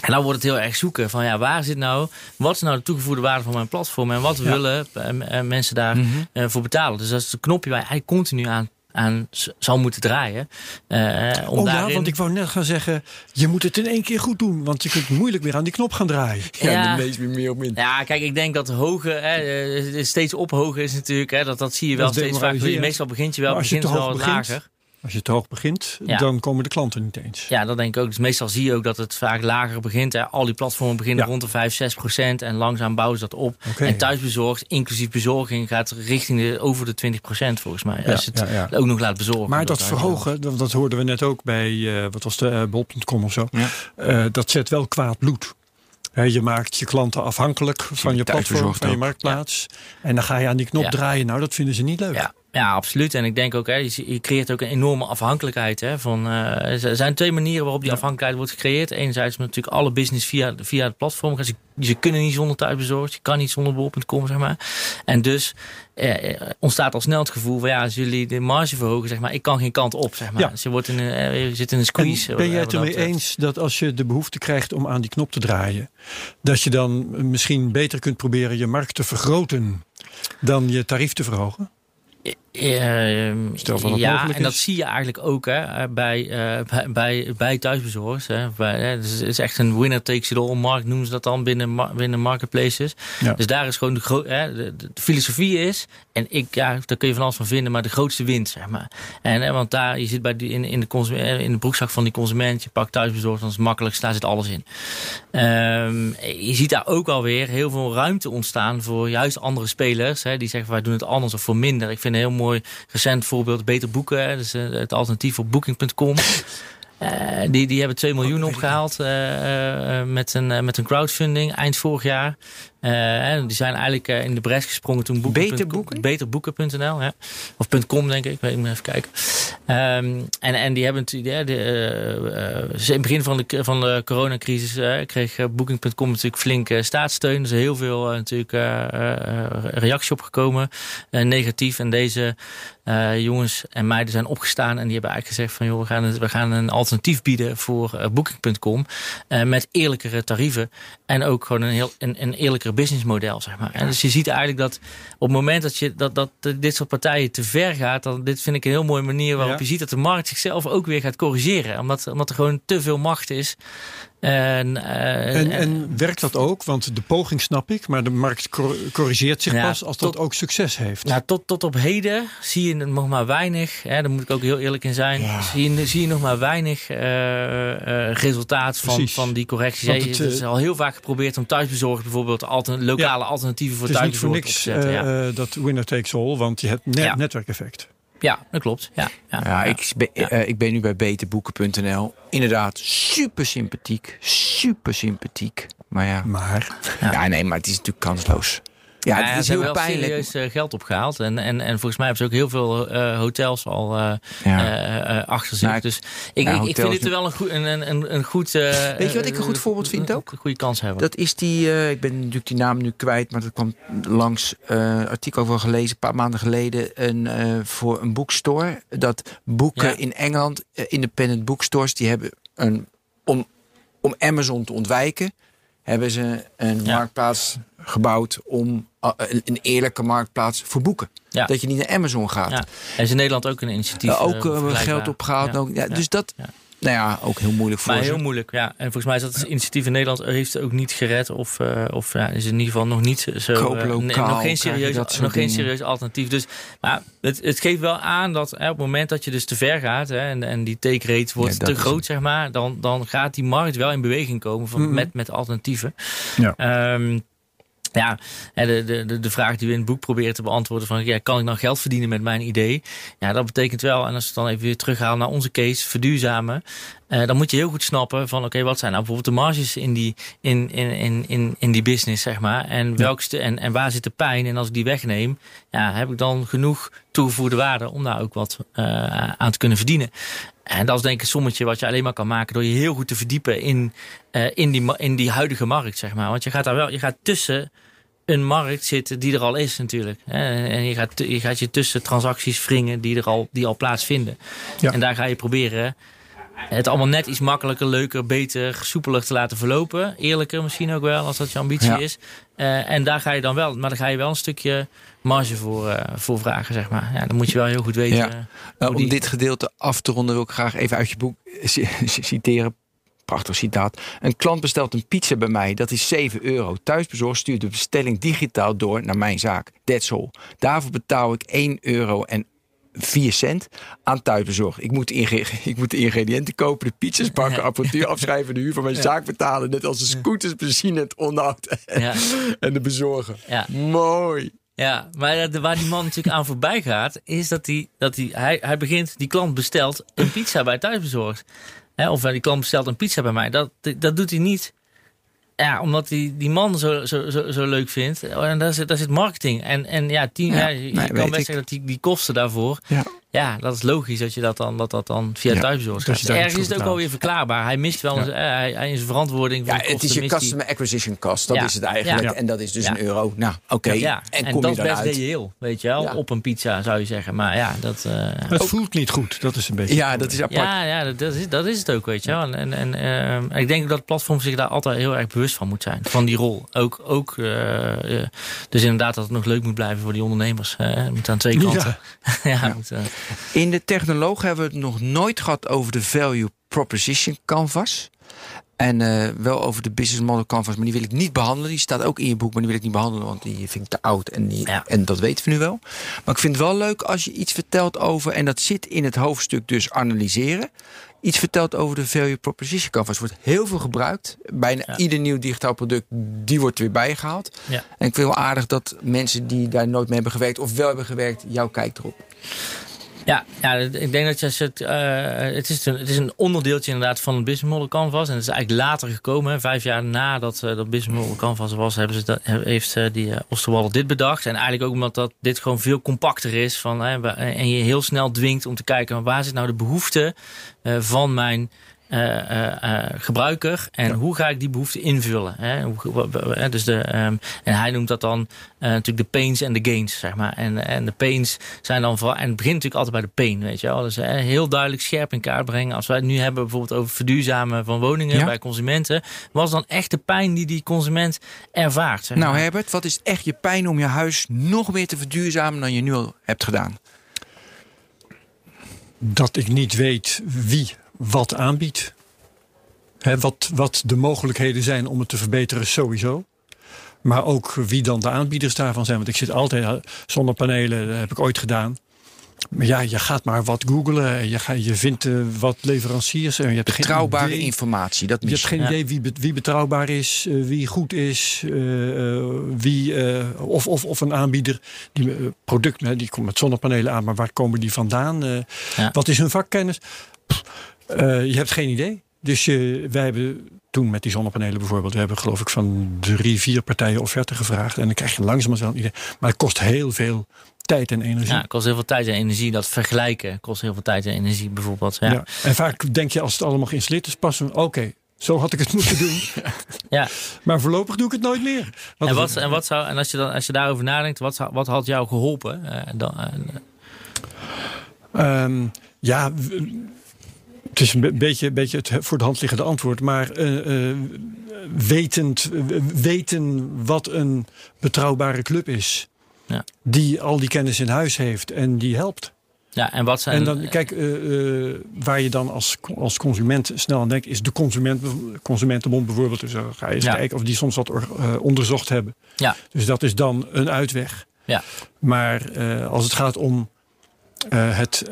En dan wordt het heel erg zoeken van ja, waar zit nou, wat is nou de toegevoegde waarde van mijn platform en wat willen eh, eh, mensen daar Mhm. eh, voor betalen. Dus dat is de knopje waar je eigenlijk continu aan, aan zal moeten draaien. Eh, om Oh ja, daarin- want ik wou net gaan zeggen, je moet het in één keer goed doen. Want je kunt moeilijk weer aan die knop gaan draaien. Ja. de meest meer meer op min. Ja, kijk, ik denk dat hoge, hè, eh, steeds ophogen is natuurlijk, hè, dat, dat zie je wel Dat steeds vaker. demoraliserend. Meestal begint je wel, Maar als je begint te wel begint, lager. Als je te hoog begint, Ja. dan komen de klanten niet eens. Ja, dat denk ik ook. Dus meestal zie je ook dat het vaak lager begint. Hè. Al die platformen beginnen Ja. rond de 5, 6 procent. En langzaam bouwen ze dat op. En thuisbezorgd, inclusief bezorging, gaat richting de, over de 20 procent volgens mij. Als je het ja, ja. ook nog laat bezorgen. Maar dat verhogen, dat, dat hoorden we net ook bij, eh, wat was de, eh, bol.com of zo. Ja. Eh, dat zet wel kwaad bloed. Je maakt je klanten afhankelijk van je platform, van je marktplaats. En dan ga je aan die knop Ja. draaien. Nou, dat vinden ze niet leuk. Ja, ja, absoluut. En ik denk ook, hè, je, je creëert ook een enorme afhankelijkheid. Hè, van, eh, er zijn twee manieren waarop die afhankelijkheid wordt gecreëerd. Enerzijds natuurlijk alle business via, via het platform. Ze, ze kunnen niet zonder thuisbezorgd. Je kan niet zonder bol.com, zeg maar. En dus eh, eh, ontstaat al snel het gevoel van ja, als jullie de marge verhogen, zeg maar, ik kan geen kant op, zeg maar. Ja. Dus je, wordt in een, je zit in een En squeeze. ben jij het ermee eens dat als je de behoefte krijgt om aan die knop te draaien, dat je dan misschien beter kunt proberen je markt te vergroten dan je tarief te verhogen? it, Ehm, Stel dat ja, en dat zie je eigenlijk ook hè, eh, bij, eh, bij, bij, bij thuisbezorgers. Hè. Bij, hè, dus het is echt een winner takes it all markt, noemen ze dat dan binnen, binnen marketplaces. Ja. Dus daar is gewoon de, hè, de, de filosofie is, en ik, ja, daar kun je van alles van vinden, maar de grootste wint, zeg maar. En, hè, want daar, je zit bij die, in, in, de consument, eh, in de broekzak van die consument, je pakt thuisbezorgd, dan is het makkelijkst, daar zit alles in. Ehm, je ziet daar ook alweer heel veel ruimte ontstaan voor juist andere spelers. Hè, die zeggen wij doen het anders of voor minder. Ik vind een heel mooi recent voorbeeld Beter Boeken. Hè, dus, eh, het alternatief voor Booking.com. Eh, die, die hebben 2 miljoen opgehaald eh, met, een, met een crowdfunding eind vorig jaar. En die zijn eigenlijk eh, in de bres gesprongen toen Boeken. Beterboeken? Beterboeken.nl, ja. Of .com denk ik, weet ik moet even kijken. Ehm, en, en die hebben natuurlijk, ja, de, eh, in het begin van de, van de coronacrisis eh, kreeg Booking.com natuurlijk flink staatssteun. Er is heel veel natuurlijk reactie op gekomen, eh, negatief. En deze jongens en meiden zijn opgestaan en die hebben eigenlijk gezegd van joh, we gaan, het- we gaan een alternatief bieden voor Booking.com met eerlijkere tarieven en ook gewoon een heel een, een eerlijker businessmodel, zeg maar. En dus je ziet eigenlijk dat op het moment dat je dat, dat dit soort partijen te ver gaat, dan dit vind ik een heel mooie manier waarop Ja. je ziet dat de markt zichzelf ook weer gaat corrigeren, omdat, omdat er gewoon te veel macht is. En, eh, En, en werkt dat ook? Want de poging snap ik, maar de markt cor- corrigeert zich Ja, pas als dat ook succes heeft. Nou, tot, tot op heden zie je nog maar weinig, hè, daar moet ik ook heel eerlijk in zijn, zie, je, zie je nog maar weinig eh, resultaat van, van die correcties. Het, het, is al heel vaak geprobeerd om thuisbezorgd bijvoorbeeld altern- lokale alternatieven voor het is niet voor thuisbezorgd niks eh, dat winner takes all, want je hebt net netwerkeffect. Ja, dat klopt. Ja, ja, Ja, ja. Ik, ben, Ja. eh, ik ben nu bij beterboeken.nl. Inderdaad, super sympathiek. Super sympathiek. Maar ja. Maar ja. nee, maar het is natuurlijk kansloos. Ja, Ja, het is ze heel hebben wel pijnlijk. serieus eh, geld opgehaald. En, en, en volgens mij hebben ze ook heel veel eh, hotels al eh, Ja. achter zich. Nou, dus ik, nou, ik, ik vind het wel een goed, een, een- een, een goed Weet je wat ik een goed voorbeeld vind ook? Een goede kans hebben. Dat is die, ik ben natuurlijk die naam nu kwijt, maar dat kwam langs eh artikel over gelezen, een paar maanden geleden, een, voor een boekstore. Dat boeken Ja. in Engeland, independent bookstores, die hebben een, om, om Amazon te ontwijken, hebben ze een Ja. marktplaats gebouwd om eh, een, eerlijke marktplaats voor boeken. Ja. Dat je niet naar Amazon gaat. Ja. Er is in Nederland ook een initiatief. Eh, ook eh, geld opgehaald. Ja. Ook. Dus dat. Nou ja, ook heel moeilijk voor Maar ze. heel moeilijk, ja. En volgens mij is dat initiatief in Nederland heeft het ook niet gered. Of, eh, of ja, is in ieder geval nog niet zo. Koop eh, nee, nog geen serieus, nog geen serieus alternatief. Dus maar het, het geeft wel aan dat hè, op het moment dat je dus te ver gaat. Hè, en, en die take rate wordt Ja, te groot, het. zeg maar. Dan, dan gaat die markt wel in beweging komen van, met, met alternatieven. Ja. Ehm, Ja, de, de, de- vraag die we in het boek proberen te beantwoorden: van ja, kan ik nou geld verdienen met mijn idee? Ja, dat betekent wel, en als we het dan even weer terughalen naar onze case, verduurzamen. eh, dan moet je heel goed snappen van oké, wat zijn nou bijvoorbeeld de marges in die, in, in, in, in, in die business, zeg maar. En, welkste, en, en waar zit de pijn? En als ik die wegneem, ja, heb ik dan genoeg toegevoegde waarde om daar ook wat eh, aan te kunnen verdienen. En dat is denk ik een sommetje wat je alleen maar kan maken door je heel goed te verdiepen in, eh, in, die, in die huidige markt, zeg maar. Want je gaat daar wel, je gaat tussen een markt zitten die er al is natuurlijk. hè. En je gaat, je gaat je tussen transacties wringen die er al, die al plaatsvinden. Ja. En daar ga je proberen het allemaal net iets makkelijker, leuker, beter, soepeler te laten verlopen. Eerlijker misschien ook wel, als dat je ambitie Ja. is. Eh, en daar ga je dan wel, maar daar ga je wel een stukje marge voor, eh, voor vragen, zeg maar. Ja, dan moet je wel heel goed weten. Ja. eh, Uh, om die- dit gedeelte af te ronden wil ik graag even uit je boek ci- ci- citeren. Prachtig citaat. Een klant bestelt een pizza bij mij, dat is 7 euro. Thuisbezorgd stuurt de bestelling digitaal door naar mijn zaak. That's all. Daarvoor betaal ik 1 euro en 4 cent aan thuisbezorg. Ik moet, ik moet de ingrediënten kopen, de pizza's bakken, apparatuur afschrijven, de huur van mijn zaak betalen. Net als de scooters, benzine, het onderhoud Ja. en de bezorger. Ja. Mooi. Ja, maar de- waar die man natuurlijk aan voorbij gaat, is dat, hij, dat hij, hij, hij begint, die klant bestelt een pizza bij thuisbezorgd. Of eh, die klant bestelt een pizza bij mij. Dat, dat doet hij niet. Ja, omdat hij die man zo, zo, zo, zo leuk vindt. En daar zit, daar zit marketing. En, en ja, tien, Ja, ja, je nee, kan best ik. zeggen dat die, die kosten daarvoor. Ja. Ja, dat is logisch dat je dat dan, dat dat dan via Ja, thuisbezorgd dat gaat. Ergens is het ook alweer verklaarbaar. Hij mist wel, Ja. een, eh, hij, hij is verantwoording. Ja, voor de het is je customer acquisition cost. Dat Ja. is het eigenlijk. Ja. En dat is dus Ja. een euro. Nou, oké. Ja, En, en, kom dat je is best reëel, weet je wel. Ja. Op een pizza zou je zeggen. Maar ja, dat... eh, Het voelt niet goed, dat is een beetje. Ja, dat is apart. Ja, ja dat, dat is, dat is het ook, weet je wel. En, en, en ehm, ik denk dat het platform zich daar altijd heel erg bewust van moet zijn. Van die rol. Ook, ook eh, eh, dus inderdaad dat het nog leuk moet blijven voor die ondernemers. eh, Het moet aan twee kanten. Ja, het moet, eh, In de technoloog hebben we het nog nooit gehad over de value proposition canvas. En eh, wel over de business model canvas, maar die wil ik niet behandelen. Die staat ook in je boek, maar die wil ik niet behandelen, want die vind ik te oud. En, die, Ja. en dat weten we nu wel. Maar ik vind het wel leuk als je iets vertelt over, en dat zit in het hoofdstuk dus analyseren. Iets vertelt over de value proposition canvas. Wordt heel veel gebruikt. Bijna Ja. ieder nieuw digitaal product, die wordt er weer bijgehaald. ja. En ik vind het wel aardig dat mensen die daar nooit mee hebben gewerkt of wel hebben gewerkt, jouw kijk erop. Ja, ja, ik denk dat je het, eh, het, is een, het is een onderdeeltje inderdaad van het Business Model Canvas. En het is eigenlijk later gekomen. Vijf jaar nadat eh, dat Business Model Canvas was, hebben ze dat, heeft eh, die uh, Osterwalder dit bedacht. En eigenlijk ook omdat dat, dit gewoon veel compacter is. Van, en je heel snel dwingt om te kijken, waar zit nou de behoefte eh, van mijn gebruiker en hoe ga ik die behoefte invullen. Hè? Hoe, dus de, ehm, en hij noemt dat dan eh, natuurlijk de pains en de gains, zeg maar. En, en de pains zijn dan vooral, en het begint natuurlijk altijd bij de pain, weet je wel. Dus eh, heel duidelijk scherp in kaart brengen. Als wij het nu hebben bijvoorbeeld over verduurzamen van woningen Ja. bij consumenten, was dan echt de pijn die die consument ervaart. Zeg Nou. Herbert, wat is echt je pijn om je huis nog meer te verduurzamen dan je nu al hebt gedaan? Dat ik niet weet wie wat aanbiedt. Wat, wat de mogelijkheden zijn om het te verbeteren, sowieso. Maar ook wie dan de aanbieders daarvan zijn. Want ik zit altijd, zonnepanelen, dat heb ik ooit gedaan. Maar ja, je gaat maar wat googlen. en Je, gaat, je vindt eh, wat leveranciers. En je hebt geen Betrouwbare idee- informatie, dat Je hebt geen Ja. idee wie, wie betrouwbaar is, eh, wie goed is, eh, wie, of, of, of een aanbieder die product, hè, die komt met zonnepanelen aan, maar waar komen die vandaan? Ja. Wat is hun vakkennis? Pff, eh, je hebt geen idee. Dus je, wij hebben toen met die zonnepanelen bijvoorbeeld, we hebben geloof ik van drie, vier partijen offerte gevraagd. En dan krijg je langzamerhand wel een idee. Maar het kost heel veel tijd en energie. Ja, het kost heel veel tijd en energie. Dat vergelijken kost heel veel tijd en energie bijvoorbeeld. Ja. Ja. En vaak denk je als het allemaal geïnstalleerd is, passen. Oké, zo had ik het moeten doen. Ja. Maar voorlopig doe ik het nooit meer. Want En, wat, en, wat zou, en als, je dan, als je daarover nadenkt, wat, zou, wat had jou geholpen? Eh, dan, eh, Ehm, ja, het is een be- beetje, beetje het voor de hand liggende antwoord. Maar eh, eh, wetend, weten wat een betrouwbare club is. Ja. Die al die kennis in huis heeft en die helpt. ja, en wat zijn... En dan, kijk, eh, waar je dan als, als consument snel aan denkt, is de consument, consumentenbond bijvoorbeeld. Dus dan ga je eens Ja. kijken of die soms wat onderzocht hebben. Ja. Dus dat is dan een uitweg. Ja. Maar als het gaat om het,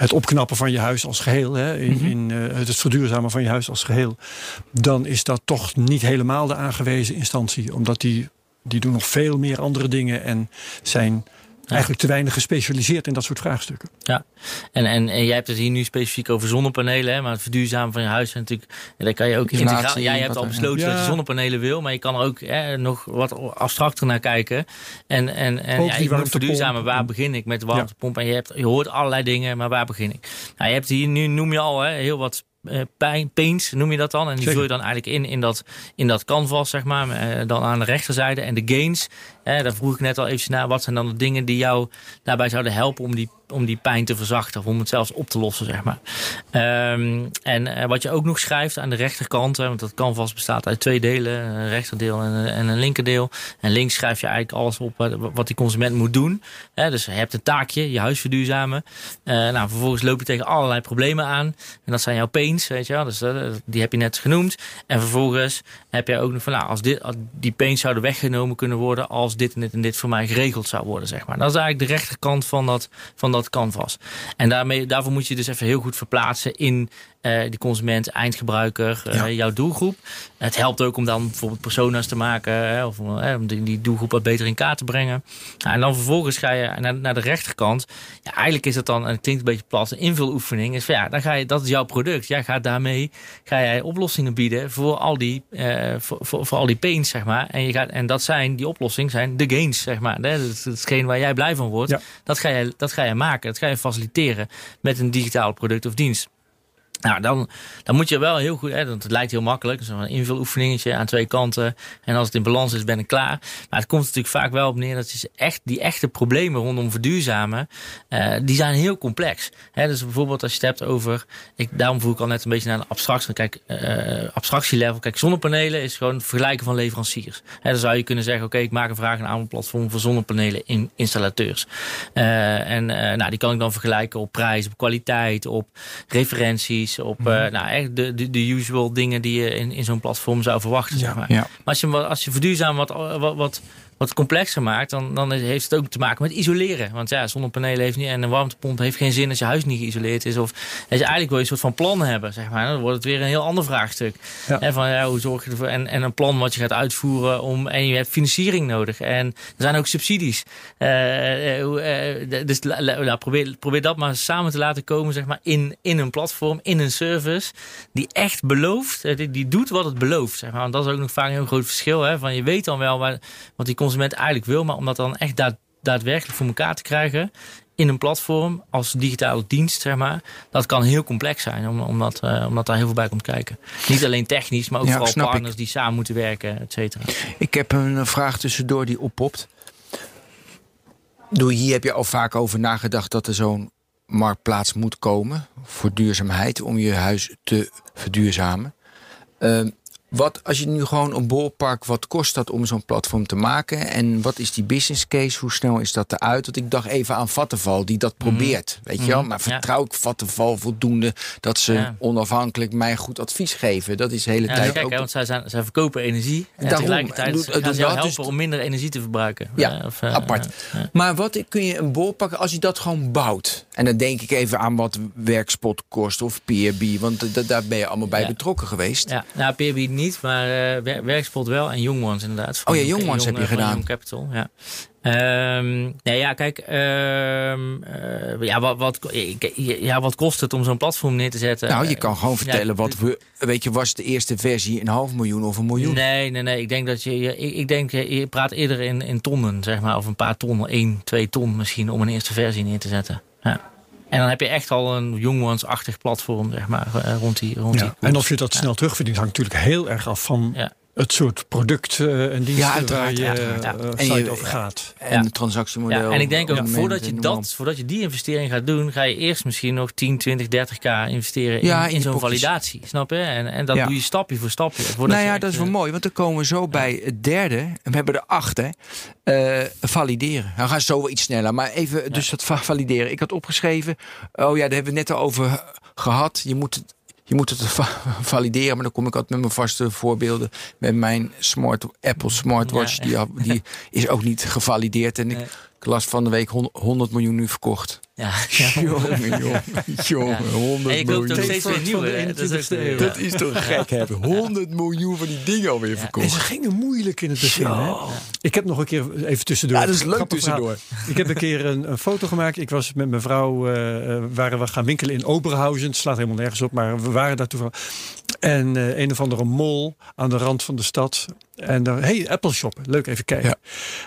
het opknappen van je huis als geheel, hè, in, Mhm. in eh, het verduurzamen van je huis als geheel, dan is dat toch niet helemaal de aangewezen instantie. Omdat die, die doen nog veel meer andere dingen en zijn eigenlijk te weinig gespecialiseerd in dat soort vraagstukken. Ja, en, en, en jij hebt het hier nu specifiek over zonnepanelen, hè, maar het verduurzamen van je huis is natuurlijk, en daar kan je ook integraal. Jij hebt al besloten Ja. dat je zonnepanelen wil, maar je kan er ook hè, nog wat abstracter naar kijken. En, en, en ja, ik moet verduurzamen, waar begin ik met de warmtepomp? En je, hebt, je hoort allerlei dingen, maar waar begin ik? Nou, je hebt hier nu, noem je al, hè, heel wat eh, pijn, paints noem je dat dan. En die Zeker. vul je dan eigenlijk in, in, dat, in dat canvas, zeg maar. eh, dan aan de rechterzijde. En de gains, eh, daar vroeg ik net al even naar. Wat zijn dan de dingen die jou daarbij zouden helpen om die, om die pijn te verzachten? Of om het zelfs op te lossen, zeg maar. Ehm, en eh, wat je ook nog schrijft aan de rechterkant. Hè, want dat canvas bestaat uit twee delen. Een rechterdeel en, een- en een linkerdeel. En links schrijf je eigenlijk alles op wat, wat die consument moet doen. Hè, dus je hebt een taakje, je huis verduurzamen. Eh, nou, vervolgens loop je tegen allerlei problemen aan. En dat zijn jouw pains, weet je wel. Dus eh, die heb je net genoemd. En vervolgens heb je ook nog van, nou, als, dit, als die pains zouden weggenomen kunnen worden... als dit en dit en dit voor mij geregeld zou worden, zeg maar. Dat is eigenlijk de rechterkant van dat, van dat canvas. En daarmee, daarvoor moet je dus even heel goed verplaatsen in eh die consument, eindgebruiker, eh, jouw doelgroep. Het helpt ook om dan bijvoorbeeld persona's te maken... Hè, of eh, om die, die doelgroep wat beter in kaart te brengen. Nou, en dan vervolgens ga je naar, naar de rechterkant. Ja, eigenlijk is dat dan, en het klinkt een beetje plat, een invuloefening. Is van, ja, dan ga je, dat is jouw product. Jij gaat daarmee ga jij oplossingen bieden voor al die, eh, voor, voor, voor al die pains, zeg maar. En, je gaat, en dat zijn, die oplossingen zijn de gains, zeg maar. Hè? Dat is hetgeen waar jij blij van wordt. Ja. Dat, ga je, dat ga je maken. Dat ga je faciliteren met een digitaal product of dienst. Nou, dan, dan moet je wel heel goed, hè, want het lijkt heel makkelijk. Zo'n invuloefeningetje aan twee kanten. En als het in balans is, ben ik klaar. Maar het komt natuurlijk vaak wel op neer dat je echt, die echte problemen rondom verduurzamen, eh, die zijn heel complex. Hè, dus bijvoorbeeld als je het hebt over, ik, daarom voel ik al net een beetje naar de abstractie. Kijk, eh abstractielevel. Kijk, zonnepanelen is gewoon vergelijken van leveranciers. Hè, dan zou je kunnen zeggen, oké, ik maak een vraag en aanbodplatform voor zonnepanelen in installateurs. Eh, en nou, die kan ik dan vergelijken op prijs, op kwaliteit, op referenties, op Mhm. eh, nou, echt de, de, de usual dingen die je in, in zo'n platform zou verwachten. Zeg maar. Maar als je, als je verduurzaam wat, wat, wat, wat complexer maakt, dan, dan heeft het ook te maken met isoleren. Want ja, zonnepanelen heeft niet en een warmtepomp heeft geen zin als je huis niet geïsoleerd is. Of als je eigenlijk wil je een soort van plan hebben, zeg maar. Dan wordt het weer een heel ander vraagstuk. Ja. En van ja, hoe zorg je ervoor? En, en een plan wat je gaat uitvoeren om. En je hebt financiering nodig. En er zijn ook subsidies. Eh, eh, eh, dus la- la- nou, probeer, probeer dat maar samen te laten komen, zeg maar, in, in een platform, in een service. Die echt belooft, die, die doet wat het belooft. Zeg maar. Want dat is ook nog vaak een heel groot verschil. Hè? Van je weet dan wel waar, wat die consument eigenlijk wil, maar om dat dan echt daad, daadwerkelijk voor elkaar te krijgen in een platform als digitale dienst, zeg maar, dat kan heel complex zijn, om- omdat, eh, omdat daar heel veel bij komt kijken. Niet alleen technisch, maar ook Ja, vooral ik. partners die samen moeten werken, et cetera. Ik heb een vraag tussendoor die oppopt. Doe, hier heb je al vaak over nagedacht dat er zo'n marktplaats moet komen voor duurzaamheid om je huis te verduurzamen. Ehm, wat als je nu gewoon een bolpark, wat kost dat om zo'n platform te maken? En wat is die business case? Hoe snel is dat eruit? Want ik dacht even aan Vattenval die dat probeert, weet je wel? Maar Mhm. Ja. vertrouw ik Vattenval voldoende dat ze Ja. onafhankelijk mij goed advies geven? Dat is de hele Ja, tijd kijk, ook hè, want zij, zijn, zij verkopen energie en Daarom, tegelijkertijd gaan doe ze jou dus- helpen om minder energie te verbruiken. Ja, Eh, of, eh, apart. eh, Maar wat kun je een bol pakken als je dat gewoon bouwt? En dan denk ik even aan wat werkspot kost of PRB. Want daar ben je allemaal bij betrokken geweest. Ja, nou, PRB niet, maar eh, Wer- Werkspot wel en Young Ones inderdaad. Oh ja, Van- Young van Ones heb je van gedaan. Young Capital, ja. Ehm, nee, ja, kijk, ehm, eh, ja, wat, wat, ja, wat kost het om zo'n platform neer te zetten? Nou, je kan gewoon Ja, vertellen wat we. Weet je, was de eerste versie een half miljoen of een miljoen? Nee, nee, nee. Ik denk dat je. Ik, ik denk, je je praat eerder in, in tonnen, zeg maar. Of een paar ton, één, twee ton misschien, om een eerste versie neer te zetten. Ja. En dan heb je echt al een Young Ones-achtig platform, zeg maar, eh, rond die, rond die koers. En of je dat snel terugverdient hangt natuurlijk heel erg af van. Het soort product eh, en diensten Ja, waar je uiteraard. eh, je- over gaat. En Ja. het transactiemodel. Ja, en ik denk ook, voordat je, dat, voordat je die investering gaat doen, ga je eerst misschien nog 10, 20, 30k investeren Ja, in, in zo'n validatie. Snap je? En, en dat Ja. doe je stapje voor stapje. voordat Nou ja, echt, dat is wel eh, mooi, want dan komen we zo bij het derde. En we hebben er acht, hè? Eh, valideren. We gaan zo wel iets sneller. Maar even, dus dat va- valideren. Ik had opgeschreven. Oh ja, daar hebben we het net al over gehad. Je moet het. Je moet het va- valideren, maar dan kom ik altijd met mijn vaste voorbeelden. Met mijn smart, Apple smartwatch, Ja. Die, die is ook niet gevalideerd. En ik, ik las van de week hon- 100 miljoen nu verkocht. Ja, ja. Jongen, jongen, jongen. 100 En je koopt ook miljoen. steeds weer nieuwe. Dat is 21ste eeuw. Dat is toch gek hebben. 100 miljoen van die dingen alweer En ze verkocht. gingen moeilijk in het begin. Hè? Ik heb nog een keer, even tussendoor. Ja, dat is leuk tussendoor. Ik heb een keer een, een foto gemaakt. Ik was met mijn vrouw, eh, eh, waren we gaan winkelen in Oberhausen. Het slaat helemaal nergens op, maar we waren daar toevallig. En eh, een of andere mall aan de rand van de stad. En daar, hey, Apple shoppen. Leuk, even kijken. Ja.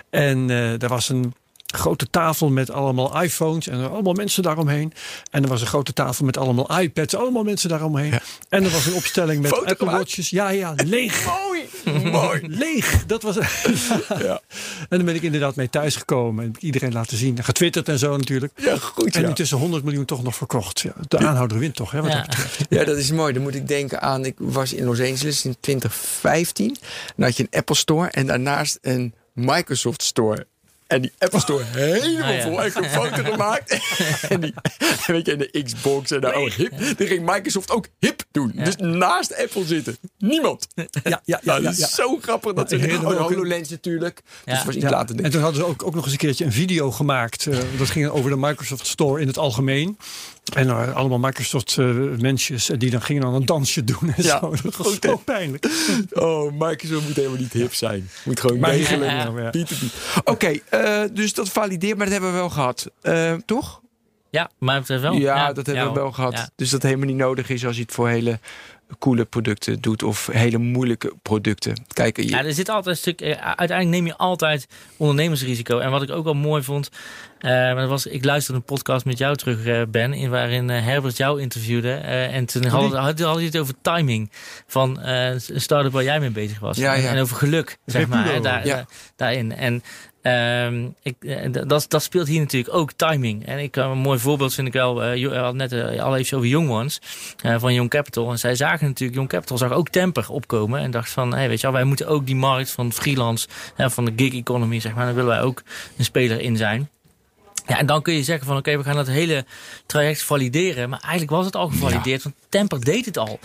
En eh daar was een grote tafel met allemaal iPhones en er allemaal mensen daaromheen. En er was een grote tafel met allemaal iPads, allemaal mensen daaromheen. En er was een opstelling met Foto Apple? Watches. Ja, ja, leeg. Mooi. Mooi. Leeg. Dat was. Ja. En dan ben ik inderdaad mee thuisgekomen. En heb ik iedereen laten zien. Getwitterd en zo natuurlijk. Ja, goed En ja. intussen 100 miljoen toch nog verkocht. Ja, de aanhouder wint toch, hè, wat Ja. dat betreft. Ja, dat is mooi. Dan moet ik denken aan, ik was in Los Angeles in 2015. Dan had je een Apple Store en daarnaast een Microsoft Store. En die Apple Store helemaal Ah, ja. vol. Ik heb een foto gemaakt. en, die, weet je, en de Xbox en de oh, hip. Die ging Microsoft ook hip doen. Dus naast Apple zitten. Niemand. Ja, ja, ja. Nou, ja, dat is ja. zo grappig. Dat Ja, ze me oh, HoloLens natuurlijk. Dus was iets Ja, later. En toen hadden ze ook, ook nog eens een keertje een video gemaakt. eh, dat ging over de Microsoft Store in het algemeen. En waren allemaal Microsoft eh, mensjes en die dan gingen dan een dansje doen en Ja, zo. Dat was zo pijnlijk. Oh, Microsoft moet helemaal niet hip zijn. Moet gewoon degelijk. Ja. B2B. Oké, eh, dus dat valideert, maar dat hebben we wel gehad. Eh, toch? Ja, maar het wel. Ja, dat hebben we wel gehad. Ja. Dus dat helemaal niet nodig is als je het voor hele coole producten doet of hele moeilijke producten. Kijk, je, Ja, er zit altijd een stuk. eh, Uiteindelijk neem je altijd ondernemersrisico. En wat ik ook wel mooi vond. eh, dat was, ik luisterde een podcast met jou terug, eh, Ben. In waarin Herbert jou interviewde. en toen hadden hadden je het over timing. Van een start-up waar jij mee bezig was. Ja, ja. En over geluk, zeg maar. Daar, Ja. daar- daarin. En ehm, ik, eh, dat, dat speelt hier natuurlijk ook timing. En ik, eh, een mooi voorbeeld vind ik wel. had net al even over Young Ones van Young Capital. En zij zagen natuurlijk, Young Capital zag ook temper opkomen. En dacht van, weet je wij moeten ook die markt van freelance, hè, van de gig economy, zeg maar, daar willen wij ook een speler in zijn. Ja, en dan kun je zeggen van oké, we gaan dat hele traject valideren. Maar eigenlijk was het al gevalideerd, want Temper deed het al.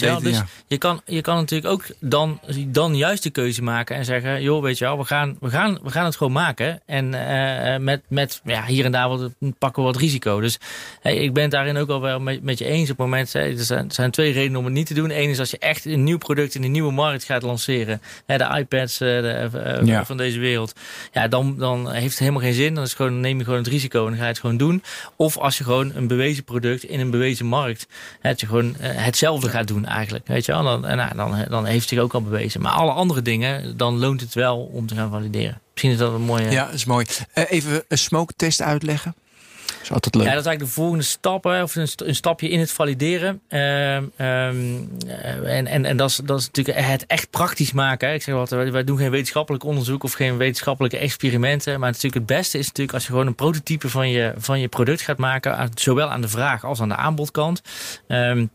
je wel? daten, Dus ja. je, kan, je kan natuurlijk ook dan, dan juist de keuze maken en zeggen: joh, weet je wel, we gaan, we gaan, we gaan het gewoon maken. En eh, met, met ja, hier en daar wat, pakken we wat risico. Dus hey, ik ben het daarin ook al wel met, met je eens. Op het moment, hey, er, zijn, er zijn twee redenen om het niet te doen. Eén is als je echt een nieuw product in een nieuwe markt gaat lanceren. De iPads eh, de, eh, Ja. van deze wereld. Ja, dan, dan heeft het helemaal geen zin. Dan is het gewoon, neem je gewoon het risico en dan ga je het gewoon doen. Of als je gewoon een bewezen product in een bewezen markt. Dat je gewoon eh, hetzelfde gaat doen eigenlijk. Weet je wel? Dan, en, nou, dan, dan heeft het zich ook al bewezen. Maar alle andere dingen, dan loont het wel om te gaan valideren. Misschien is dat een mooie... Ja, dat is mooi. Eh, even een smoke test uitleggen. Is altijd leuk. Ja, dat is eigenlijk de volgende stap, of een, een stapje in het valideren. Ehm, ehm, eh, en en, en dat, is, dat is natuurlijk het echt praktisch maken. Ik zeg altijd, wij, doen geen wetenschappelijk onderzoek of geen wetenschappelijke experimenten. Maar natuurlijk het beste is natuurlijk als je gewoon een prototype van je, van je product gaat maken. zowel aan de vraag als aan de aanbodkant. Ehm,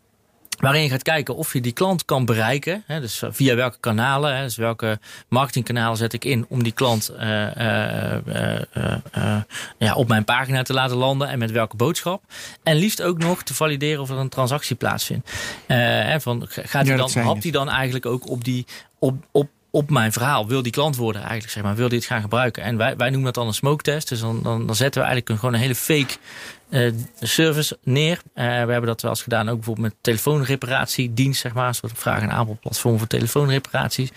Waarin je gaat kijken of je die klant kan bereiken. Hè, dus via welke kanalen, hè, dus welke marketingkanalen zet ik in om die klant eh, eh, eh, eh, eh, ja, op mijn pagina te laten landen en met welke boodschap. En liefst ook nog te valideren of er een transactie plaatsvindt. Eh, hè, van, gaat dat dan, hapt hij dan eigenlijk ook op die op, op, op mijn verhaal? Wil die klant worden eigenlijk, zeg maar? Wil die het gaan gebruiken? En wij, wij noemen dat dan een smoke test. Dus dan, dan, dan zetten we eigenlijk een, gewoon een hele fake eh, service neer. Eh, we hebben dat wel eens gedaan, ook bijvoorbeeld met telefoonreparatiedienst, zeg maar. Een soort vraag- en aanbodplatform voor telefoonreparaties.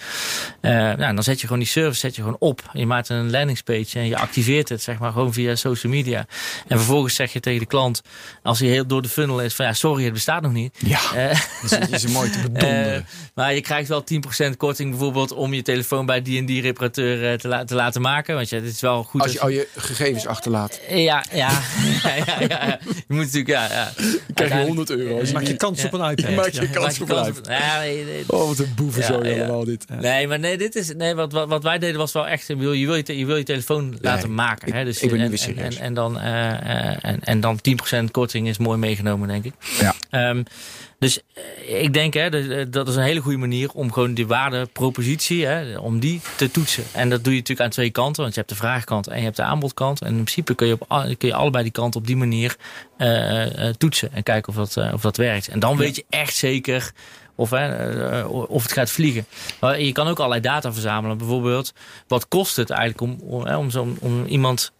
Eh, nou, dan zet je gewoon die service zet je gewoon op. Je maakt een landingspage en je activeert het, zeg maar, gewoon via social media. En vervolgens zeg je tegen de klant, als hij heel door de funnel is, van ja, sorry, het bestaat nog niet. Ja, Eh, zit je ze mooi te bedonderen. eh, maar je krijgt wel 10% korting bijvoorbeeld om je telefoon bij die en die reparateur eh, te, la- te laten maken. Want ja, dit is wel goed. als je al je gegevens achterlaat, Ja, ja, ja, ja, ja. Je moet natuurlijk, ja. ja. krijg je 100 euro. Je Maak je kans op een iPad. Maak je Ja. kans Maak je op kans een op- nee, nee. Oh, wat een boeven zo allemaal dit. Nee, maar nee, dit is, nee wat, wat, wat wij deden was wel echt, je wil je, wil je, wil je telefoon laten maken. hè? Dus, ik ben en, en, serieus. en, en dan, eh, eh, en, en dan 10% korting is mooi meegenomen, denk ik. Ja. Ehm, dus eh, ik denk, hè, dat- eh, dat is een hele goede manier om gewoon die waardepropositie, hè, om die te toetsen. En dat doe je natuurlijk aan twee kanten, want je hebt de vraagkant en je hebt de aanbodkant. En in principe kun je, op, kun je allebei die kanten op die manier eh, toetsen en kijken of dat, of dat werkt. En dan weet je echt zeker of, hè, of het gaat vliegen. Maar je kan ook allerlei data verzamelen. Bijvoorbeeld, wat kost het eigenlijk om, om, zo, om iemand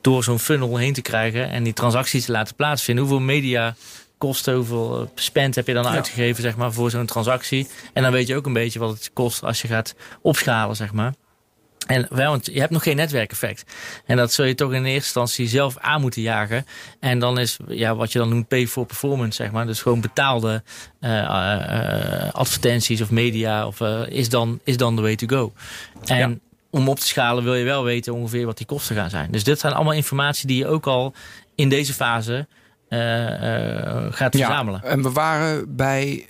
door zo'n funnel heen te krijgen en die transacties te laten plaatsvinden. Hoeveel media kosten, hoeveel eh, spend heb je dan uitgegeven zeg maar, voor zo'n transactie. En dan weet je ook een beetje wat het kost als je gaat opschalen. Zeg maar. En wel, want je hebt nog geen netwerkeffect. En dat zul je toch in eerste instantie zelf aan moeten jagen. En dan is ja, wat je dan noemt pay for performance, zeg maar. Dus gewoon betaalde uh, uh, advertenties of media of, uh, is, dan, is dan the way to go. En ja. om op te schalen wil je wel weten ongeveer wat die kosten gaan zijn. Dus dit zijn allemaal informatie die je ook al in deze fase gaat verzamelen. Ja, en we waren bij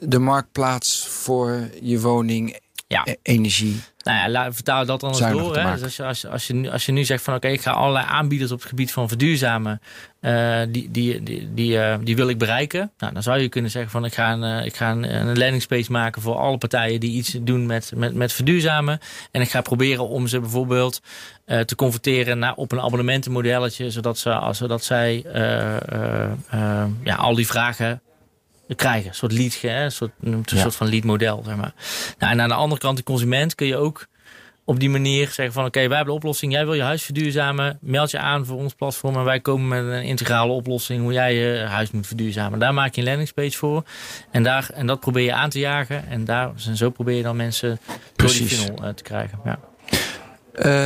de marktplaats voor je woning ja. energie. Nou ja, vertaal dat dan eens door. Hè? Dus als je, als, je, als, je nu, als je nu zegt van oké, ik ga allerlei aanbieders op het gebied van verduurzamen, uh, die, die, die, die, uh, die wil ik bereiken. Nou, dan zou je kunnen zeggen van ik ga een, uh, ik ga een, een landing space maken voor alle partijen die iets doen met, met, met verduurzamen. En ik ga proberen om ze bijvoorbeeld te converteren naar, op een abonnementenmodelletje, zodat, ze, zodat zij ja, al die vragen krijgen. Een soort lead, hè? Een, soort, een ja. soort van lead model. Zeg maar. nou, en aan de andere kant, de consument, kun je ook op die manier zeggen van oké, okay, wij hebben de oplossing. Jij wil je huis verduurzamen. Meld je aan voor ons platform en wij komen met een integrale oplossing hoe jij je huis moet verduurzamen. Daar maak je een landingspage voor. En, daar, en dat probeer je aan te jagen. En, daar, en zo probeer je dan mensen Precies. door die funnel uh, te krijgen. Ja.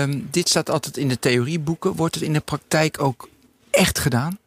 Um, dit staat altijd in de theorieboeken. Wordt het in de praktijk ook echt gedaan?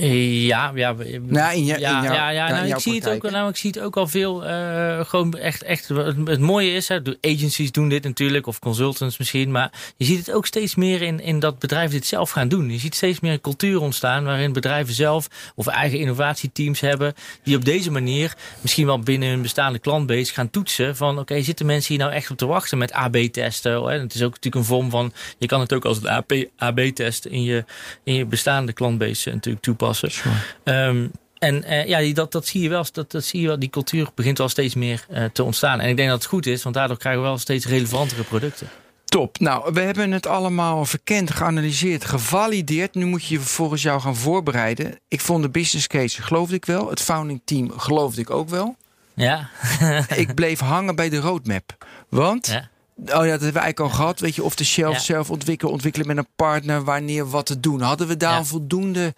Ja, ja, in je, ja, in jou, ja, ja nou, ik, zie het ook, nou, ik zie het ook al veel. Uh, gewoon echt, echt. Het, mooie is, hè, agencies doen dit natuurlijk, of consultants misschien. Maar je ziet het ook steeds meer in, in dat bedrijven dit zelf gaan doen. Je ziet steeds meer een cultuur ontstaan waarin bedrijven zelf of eigen innovatieteams hebben. Die op deze manier misschien wel binnen hun bestaande klantbase gaan toetsen. Van oké, okay, zitten mensen hier nou echt op te wachten met AB-testen? Het is ook natuurlijk een vorm van. Je kan het ook als een AB-test in je, in je bestaande klantbase natuurlijk toepassen. Sure. Um, en uh, ja, dat, dat zie je wel. Dat, dat zie je wel. Die cultuur begint wel steeds meer uh, te ontstaan. En ik denk dat het goed is, want daardoor krijgen we wel steeds relevantere producten. Top. Nou, we hebben het allemaal verkend, geanalyseerd, gevalideerd. Nu moet je je volgens jou gaan voorbereiden. Ik vond de business case, geloofde ik wel. Het founding team geloofde ik ook wel. Ja. ik bleef hangen bij de roadmap. Want ja. Oh ja, dat hebben we eigenlijk al gehad. Weet je, of de shelf ja. zelf ontwikkelen, ontwikkelen met een partner, wanneer wat te doen. Hadden we daar ja. voldoende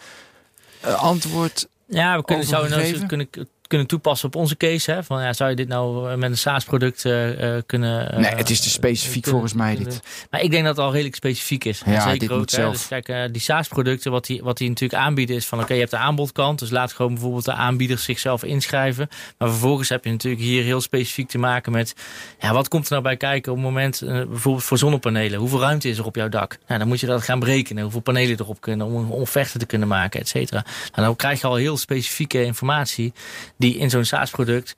uh, antwoord ja, we kunnen, zo kunnen, kunnen toepassen op onze case. Hè? Van, ja, zou je dit nou eh, met een SaaS-product uh, kunnen... Uh, nee, het is te specifiek kunnen, volgens mij dit. Maar ik denk dat het al redelijk specifiek is. Ja, Zeker dit ook, moet zelf. Dus kijk, die SaaS-producten, wat die, wat die natuurlijk aanbieden is van... oké, okay, je hebt de aanbodkant, dus laat gewoon bijvoorbeeld de aanbieders zichzelf inschrijven. Maar vervolgens heb je natuurlijk hier heel specifiek te maken met... ja, wat komt er nou bij kijken op het moment, bijvoorbeeld voor zonnepanelen? Hoeveel ruimte is er op jouw dak? Nou, dan moet je dat gaan berekenen. Hoeveel panelen erop kunnen, om een offerte te kunnen maken, et cetera. Nou, dan krijg je al heel specifieke informatie... die in zo'n SaaS product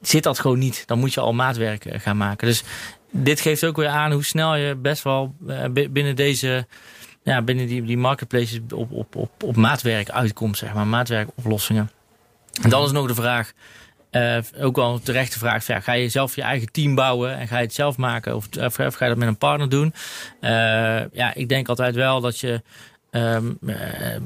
zit dat gewoon niet. Dan moet je al maatwerk eh, gaan maken. Dus dit geeft ook weer aan hoe snel je best wel eh, binnen deze ja, binnen die, die marketplaces op, op, op, op maatwerk uitkomt, zeg maar, maatwerkoplossingen. En dan is nog de vraag, uh, ook wel een terechte vraag, ja, ga je zelf je eigen team bouwen en ga je het zelf maken of, of, ga je dat met een partner doen? Ja, ik denk altijd wel dat je Um, uh,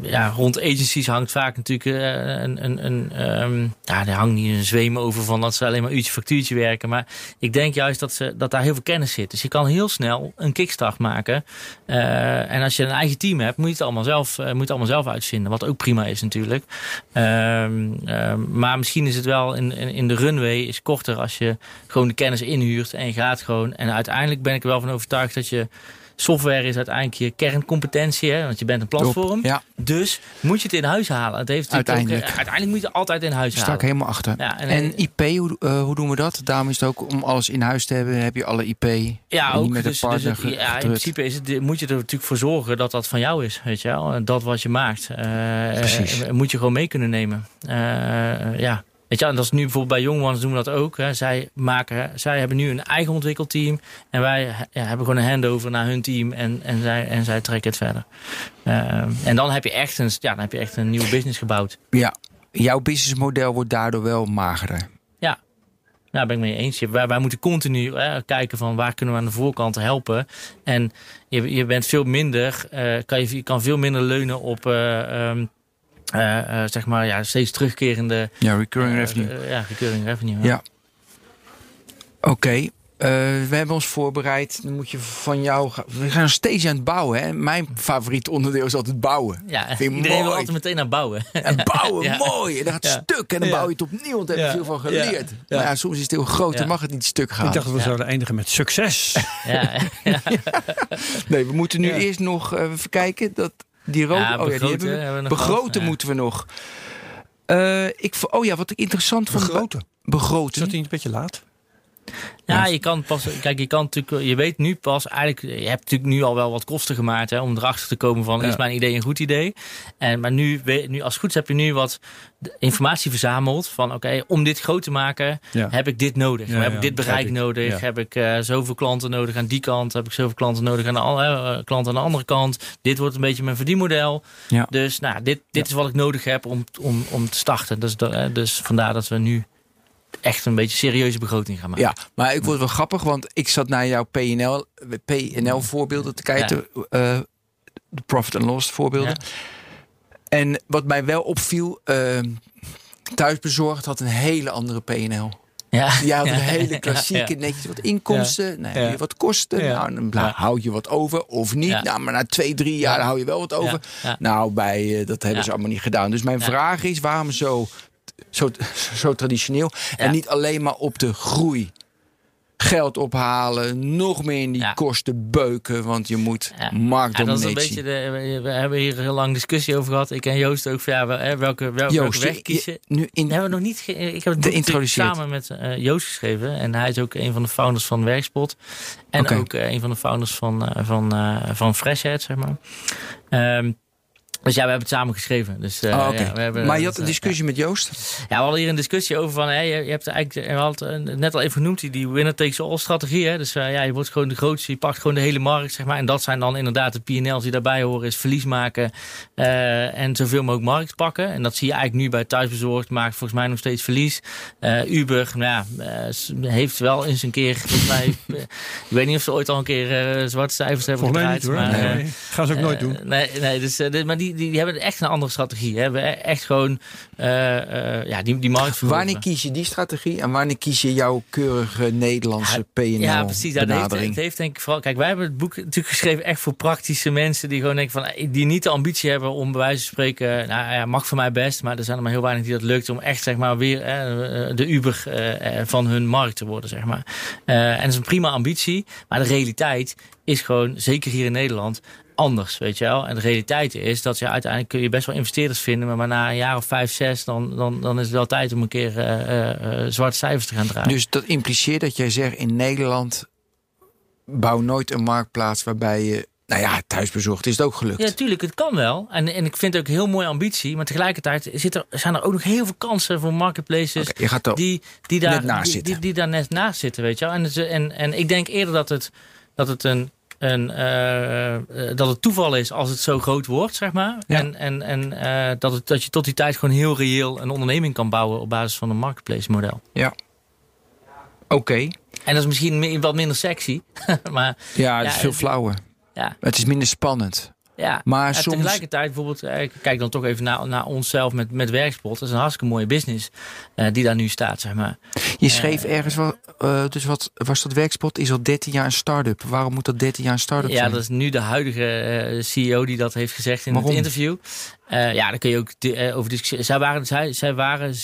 ja, rond agencies hangt vaak natuurlijk uh, een, een, een um, ja, er hangt niet een zweem over van dat ze alleen maar uurtje factuurtje werken. Maar ik denk juist dat, ze, dat daar heel veel kennis zit. Dus je kan heel snel een kickstart maken. Uh, en als je een eigen team hebt, moet je het allemaal zelf, moet het allemaal zelf uitvinden. Wat ook prima is natuurlijk. Um, maar misschien is het wel in, in, de runway is korter als je gewoon de kennis inhuurt en gaat gewoon. En uiteindelijk ben ik er wel van overtuigd dat je software is uiteindelijk je kerncompetentie, hè, want je bent een platform. Ja. Dus moet je het in huis halen. Het heeft uiteindelijk. Ook, uiteindelijk moet je het altijd in huis Sta halen. ik helemaal achter. Ja, en, en IP, hoe, uh, hoe doen we dat? Daarom is het ook om alles in huis te hebben, heb je alle IP. Ja, ook. Met dus, dus het, ja, in principe is het, moet je er natuurlijk voor zorgen dat dat van jou is. Weet je wel? Dat wat je maakt. Uh, Precies. Uh, moet je gewoon mee kunnen nemen. ja. Weet je, en dat is nu bijvoorbeeld bij Young Ones doen we dat ook. Hè. Zij, maken, zij hebben nu een eigen ontwikkelteam. En wij ja, hebben gewoon een handover naar hun team. En, en, zij, en zij trekken het verder. Uh, en dan heb, je echt een, ja, dan heb je echt een nieuwe business gebouwd. Ja, jouw businessmodel wordt daardoor wel magerder. Ja, nou, ben ik mee eens. Wij, wij moeten continu hè, kijken van waar kunnen we aan de voorkant helpen. En je, je bent veel minder, uh, kan je, kan veel minder leunen op... Uh, um, uh, uh, zeg maar, ja, steeds terugkerende... Ja, recurring revenue. Uh, ja, recurring revenue. Ja. ja. Oké. Okay. Eh, we hebben ons voorbereid. Dan moet je van jou. gaan- We gaan nog steeds aan het bouwen. Hè? Mijn favoriet onderdeel is altijd bouwen. Ja, Vind iedereen wil altijd meteen naar bouwen. En bouwen, Ja. mooi. En dan gaat het Ja. stuk. En dan Ja. bouw je het opnieuw. Want daar heb je veel van geleerd. Ja. Maar ja, soms is het heel groot. Dan Ja. mag het niet stuk gaan. Ik dacht dat we Ja. zouden eindigen met succes. Ja, ja. Nee, we moeten nu Ja. eerst nog eh, even kijken. Dat die rook. Ja, oh, ja, die begroten hebben we. hebben we nog begroten moeten we nog. Eh, ik, oh ja, wat ik interessant vond. Begroten. Is Begroten. dat niet een beetje laat? Ja, je kan pas. Kijk, je kan natuurlijk. Je weet nu pas eigenlijk. Je hebt natuurlijk nu al wel wat kosten gemaakt. Hè, om erachter te komen van. Ja. Is mijn idee een goed idee? En, maar nu, nu, als het goed is, heb je nu wat informatie verzameld. Van oké, om dit groot te maken. Ja. Heb ik dit nodig? Ja, heb ik dit bereik ik. nodig? Heb ik eh, zoveel klanten nodig aan die kant? Heb ik zoveel klanten nodig aan de andere eh, klant aan de andere kant? Dit wordt een beetje mijn verdienmodel. Dus nou, dit, dit is wat ik nodig heb om, om, om te starten. Dus, eh, dus vandaar dat we nu echt een beetje serieuze begroting gaan maken. Ja, maar ik word wel grappig, want ik zat naar jouw PNL, PNL voorbeelden te kijken. eh, de profit and loss voorbeelden. En wat mij wel opviel, eh, thuisbezorgd had een hele andere PNL. Ja. Die had een hele klassieke, netjes wat inkomsten, nou, je Ja. wat kosten, nou, dan houd je wat over of niet. Nou, maar na twee, drie jaar Ja. hou je wel wat over. Nou, bij, eh, dat hebben ze allemaal niet gedaan. Dus mijn vraag is, waarom zo, zo, zo traditioneel en Ja. niet alleen maar op de groei? Geld ophalen, nog meer in die Ja. kosten beuken, want je moet Ja. Ja, marktdominatie. dat is een beetje de, we hebben hier heel lang discussie over gehad. Ik en Joost ook van ja, welke, wel, welke Joost, weg kiezen. je- nu in, hebben we nog niet. ik heb het samen met eh, Joost geschreven. En hij is ook een van de founders van Werkspot. En ook eh, een van de founders van, eh, van, van Freshhead, zeg maar. Ehm, dus ja, we hebben het samen geschreven. Dus, eh, Oh, ja, we hebben, maar je had een eh, discussie met Joost? Ja, we hadden hier een discussie over van, hè, je, je hebt eigenlijk, we hadden het net al even genoemd, die, die winner takes all strategie. Hè? Dus eh, ja, je wordt gewoon de grootste, je pakt gewoon de hele markt, zeg maar. En dat zijn dan inderdaad de PNL's die daarbij horen, is verlies maken eh, en zoveel mogelijk markt pakken. En dat zie je eigenlijk nu bij thuisbezorgd, maakt volgens mij nog steeds verlies. Eh, Uber, nou ja, heeft wel eens een keer, volgens mij, ik weet niet of ze ooit al een keer zwarte cijfers hebben Volgens mij gedraaid. niet hoor. maar, Nee, eh, nee. Gaan ze ook nooit doen. nee, nee dus, eh, dit- maar die, die, die hebben echt een andere strategie. Hè. We echt gewoon eh, eh, ja, die, die markt. Wanneer kies je die strategie en wanneer kies je jouw keurige Nederlandse PNL Ja, precies. Dat heeft, het heeft denk ik vooral. Kijk, wij hebben het boek natuurlijk geschreven echt voor praktische mensen die gewoon denken van eh, die niet de ambitie hebben om bij wijze van spreken, nou ja, mag voor mij best, maar er zijn er maar heel weinig die dat lukt om echt zeg maar weer eh, de Uber eh, van hun markt te worden, zeg maar. En dat is een prima ambitie, maar de realiteit is gewoon zeker hier in Nederland anders, weet je wel. En de realiteit is dat je uiteindelijk kun je best wel investeerders vinden, maar, maar na een jaar of vijf, zes, dan, dan, dan is het wel tijd om een keer eh, eh, eh, zwarte cijfers te gaan draaien. Dus dat impliceert dat jij zegt in Nederland bouw nooit een marktplaats waarbij je, nou ja, thuisbezorgd is het ook gelukt. Ja, tuurlijk, het kan wel. En, en ik vind het ook een heel mooie ambitie. Maar tegelijkertijd zit er, zijn er ook nog heel veel kansen voor marketplaces. Oké, je gaat die, die, daar, net naast die, zitten. Die, die daar net naast zitten, weet je wel. En, en, en ik denk eerder dat het, dat het een. Een eh, eh, dat het toeval is als het zo groot wordt, zeg maar. Ja. En, en, en eh, dat, het, dat je tot die tijd gewoon heel reëel een onderneming kan bouwen op basis van een marketplace model. Ja. Oké. En dat is misschien wat minder sexy. maar Ja, het Ja, is veel flauwer. ja, Het is minder spannend. Ja, Maar en soms- tegelijkertijd bijvoorbeeld, eh, ik kijk dan toch even naar, naar onszelf met, met Werkspot. Dat is een hartstikke mooie business eh, die daar nu staat, zeg maar. Je schreef ergens wel, eh, dus wat was dat werkspot? Is al 13 jaar een start-up. Waarom moet dat 13 jaar een start-up Ja, zijn? dat is nu de huidige eh, CEO die dat heeft gezegd in Waarom? het interview. Eh, ja, daar kun je ook eh, over discussiëren. Zij waren, zij, zij waren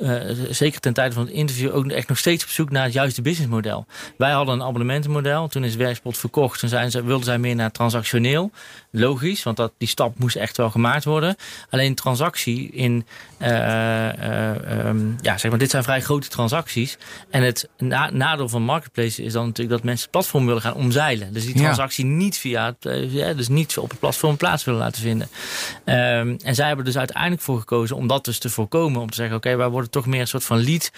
eh, zeker ten tijde van het interview ook echt nog steeds op zoek naar het juiste businessmodel. Wij hadden een abonnementenmodel. Toen is Werkspot verkocht. Toen zijn ze, wilden zij meer naar transactioneel. Logisch, want dat, die stap moest echt wel gemaakt worden. Alleen transactie in, eh, eh, ehm, ja, zeg maar, dit zijn vrij grote transacties. En het na- nadeel van marketplace is dan natuurlijk dat mensen het platform willen gaan omzeilen. Dus die Ja. transactie niet via het, ja, dus niet op het platform plaats willen laten vinden. Ehm, en zij hebben er dus uiteindelijk voor gekozen om dat dus te voorkomen. Om te zeggen, oké, wij worden toch meer een soort van lead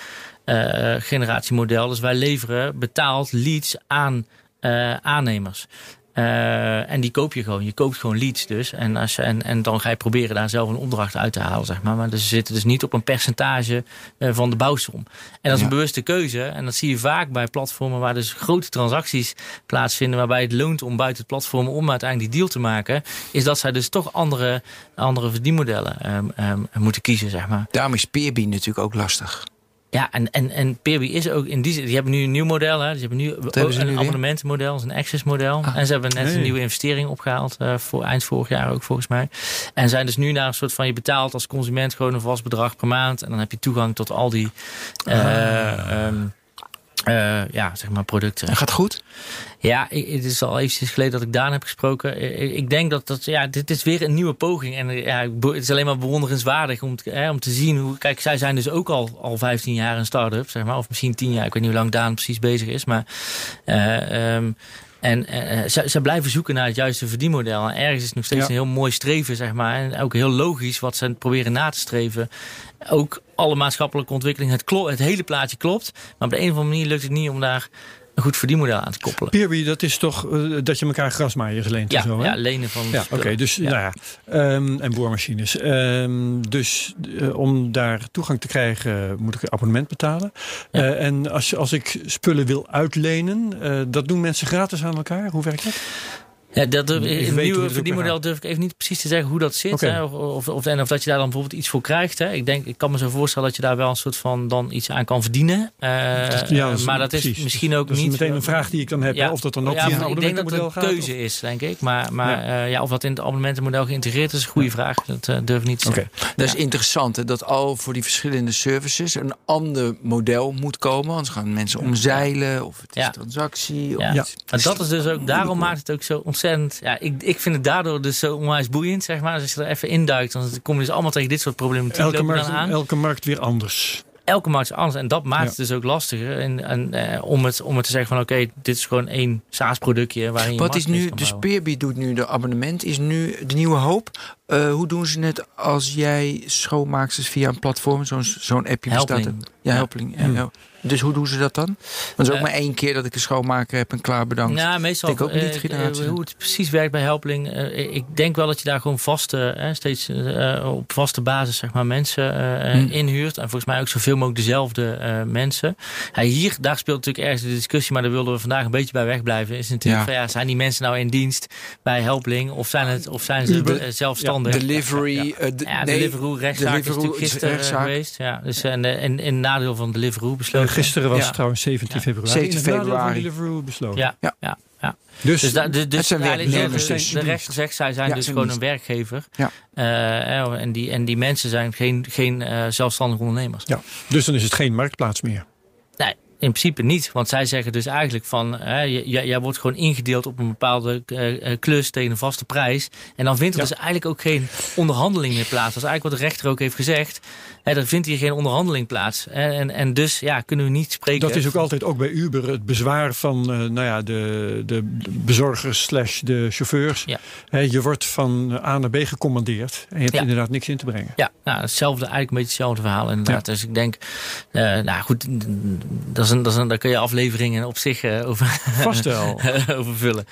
eh, generatiemodel. Dus wij leveren betaald leads aan eh, aannemers. Eh, en die koop je gewoon. Je koopt gewoon leads dus. En, als, en, en dan ga je proberen daar zelf een opdracht uit te halen, zeg maar. Maar dus ze zitten dus niet op een percentage eh, van de bouwsom. En dat is Ja. een bewuste keuze. En dat zie je vaak bij platformen waar dus grote transacties plaatsvinden. Waarbij het loont om buiten het platform om uiteindelijk die deal te maken. Is dat zij dus toch andere, andere verdienmodellen ehm, ehm, moeten kiezen, zeg maar. Daarom is Peerbean natuurlijk ook lastig. Ja, en, en, en Peerby is ook in die zin. Die hebben nu een nieuw model. Hè. Die hebben nu hebben een nu abonnementenmodel, een access model. Ah. En ze hebben net een nieuwe investering opgehaald. eh, voor eind vorig jaar ook volgens mij. En zijn dus nu naar een soort van je betaalt als consument gewoon een vast bedrag per maand. En dan heb je toegang tot al die eh, Ah. ehm, eh, ja, zeg maar producten. En gaat goed? Ja, het is al eventjes geleden dat ik Daan heb gesproken. Ik, ik denk dat dat, ja, dit is weer een nieuwe poging. En eh, ja, het is alleen maar bewonderenswaardig om te, hè, om te zien hoe. Kijk, zij zijn dus ook al, al 15 jaar een start-up, zeg maar. Of misschien 10 jaar. Ik weet niet hoe lang Daan precies bezig is. Maar. eh, ehm, en eh, ze, ze blijven zoeken naar het juiste verdienmodel. En ergens is het nog steeds Ja. een heel mooi streven, zeg maar. En ook heel logisch wat ze proberen na te streven. Ook alle maatschappelijke ontwikkeling, het, het hele plaatje klopt. Maar op de een of andere manier lukt het niet om daar een goed verdienmodel aan te koppelen. Peerby, dat is toch eh, dat je elkaar grasmaaiers leent Ja, en zo, hè? ja, lenen van Ja, oké. dus, Ja. nou ja. ehm, en boormachines. Ehm, dus eh, om daar toegang te krijgen, moet ik een abonnement betalen. Ja. Eh, en als, als ik spullen wil uitlenen, dat doen mensen gratis aan elkaar. Hoe werkt dat? Ja, dat durf, in het nieuwe het verdienmodel gaat. durf ik even niet precies te zeggen hoe dat zit. Hè, of, of, of, en of dat je daar dan bijvoorbeeld iets voor krijgt. Hè. Ik, denk, ik kan me zo voorstellen dat je daar wel een soort van dan iets aan kan verdienen. Eh, Ja, dat is- maar dat precies. is misschien ook Dat is niet... meteen een vraag die ik dan heb. hè, Of dat dan ook ja, via een maar ik denk dat het abonnementenmodel een gaat. keuze of- is, denk ik. Maar, maar Ja. ja. ja, of dat in het abonnementenmodel geïntegreerd is, is een goede vraag. Dat eh, durf ik niet te zeggen. Dat is interessant, hè, dat al voor die verschillende services een ander model moet komen. Anders gaan mensen omzeilen of het is Ja. transactie. Of Ja. Ja. Maar dat is dus ook, daarom maakt het ook zo ontzettend. Ja, ik, ik vind het daardoor dus zo onwijs boeiend, zeg maar. Dus als je er even induikt, dan kom je dus allemaal tegen dit soort problematiek Elke markt, dan aan. elke markt weer anders. elke markt is anders. En dat maakt Ja. het dus ook lastiger. En, en, eh, om, het, om het te zeggen van oké, dit is gewoon één SaaS-productje waarin je Wat is nu, de. Spearbeat doet nu de abonnement, is nu de nieuwe hoop. Eh, hoe doen ze het als jij schoonmaaksters via een platform, zo'n zo'n appje bestaat? Ja, Ja. helpling. ja, Hmm. ja. Dus hoe doen ze dat dan? Want het is ook Eh, maar één keer dat ik een schoonmaker heb en klaar bedankt. Nou, meestal Ik ook niet eh, eh, hoe het precies werkt bij Helpling. ik denk wel dat je daar gewoon vaste, steeds op vaste basis zeg maar, mensen Hmm. inhuurt. En volgens mij ook zoveel mogelijk dezelfde mensen. Ja, hier, daar speelt natuurlijk ergens de discussie, maar daar wilden we vandaag een beetje bij wegblijven. Is natuurlijk Ja. van ja, zijn die mensen nou in dienst bij Helpling of zijn, het, of zijn ze Uber. zelfstandig? Delivery. de- Ja, nee, Deliveroo rechtszaak is Deliveroo natuurlijk is gisteren rechtszaak. geweest. Ja, dus en, en, en nadeel van Deliveroo Eh, besloten. Gisteren was Ja. het trouwens 17 Ja. februari. 17 In het nadeel van februari. Deliveroo besloten. Ja, Ja. ja. ja. Dus, Dus, da, dus werknemers de, dus. de rechter zegt, zij zijn Ja, dus zijn gewoon een werkgever. Ja. Eh, eh, en, die, en die mensen zijn geen, geen eh, zelfstandige ondernemers. ja, dus dan is het geen marktplaats meer. Nee, in principe niet. Want zij zeggen dus eigenlijk van... Jij wordt gewoon ingedeeld op een bepaalde klus tegen een vaste prijs. En dan vindt er Ja. dus eigenlijk ook geen onderhandeling meer plaats. Dat is eigenlijk wat de rechter ook heeft gezegd. Hè, er vindt hier geen onderhandeling plaats. En, en, en dus ja, kunnen we niet spreken... Dat is ook altijd ook bij Uber het bezwaar van eh, nou ja, de, de bezorgers slash de chauffeurs. Ja. Hè, je wordt van A naar B gecommandeerd en je hebt Ja. inderdaad niks in te brengen. Ja, nou, hetzelfde, eigenlijk een beetje hetzelfde verhaal inderdaad. Dus ik denk, eh, nou goed, dat is een, dat is een, daar kun je afleveringen op zich eh, over, Vast wel. over vullen.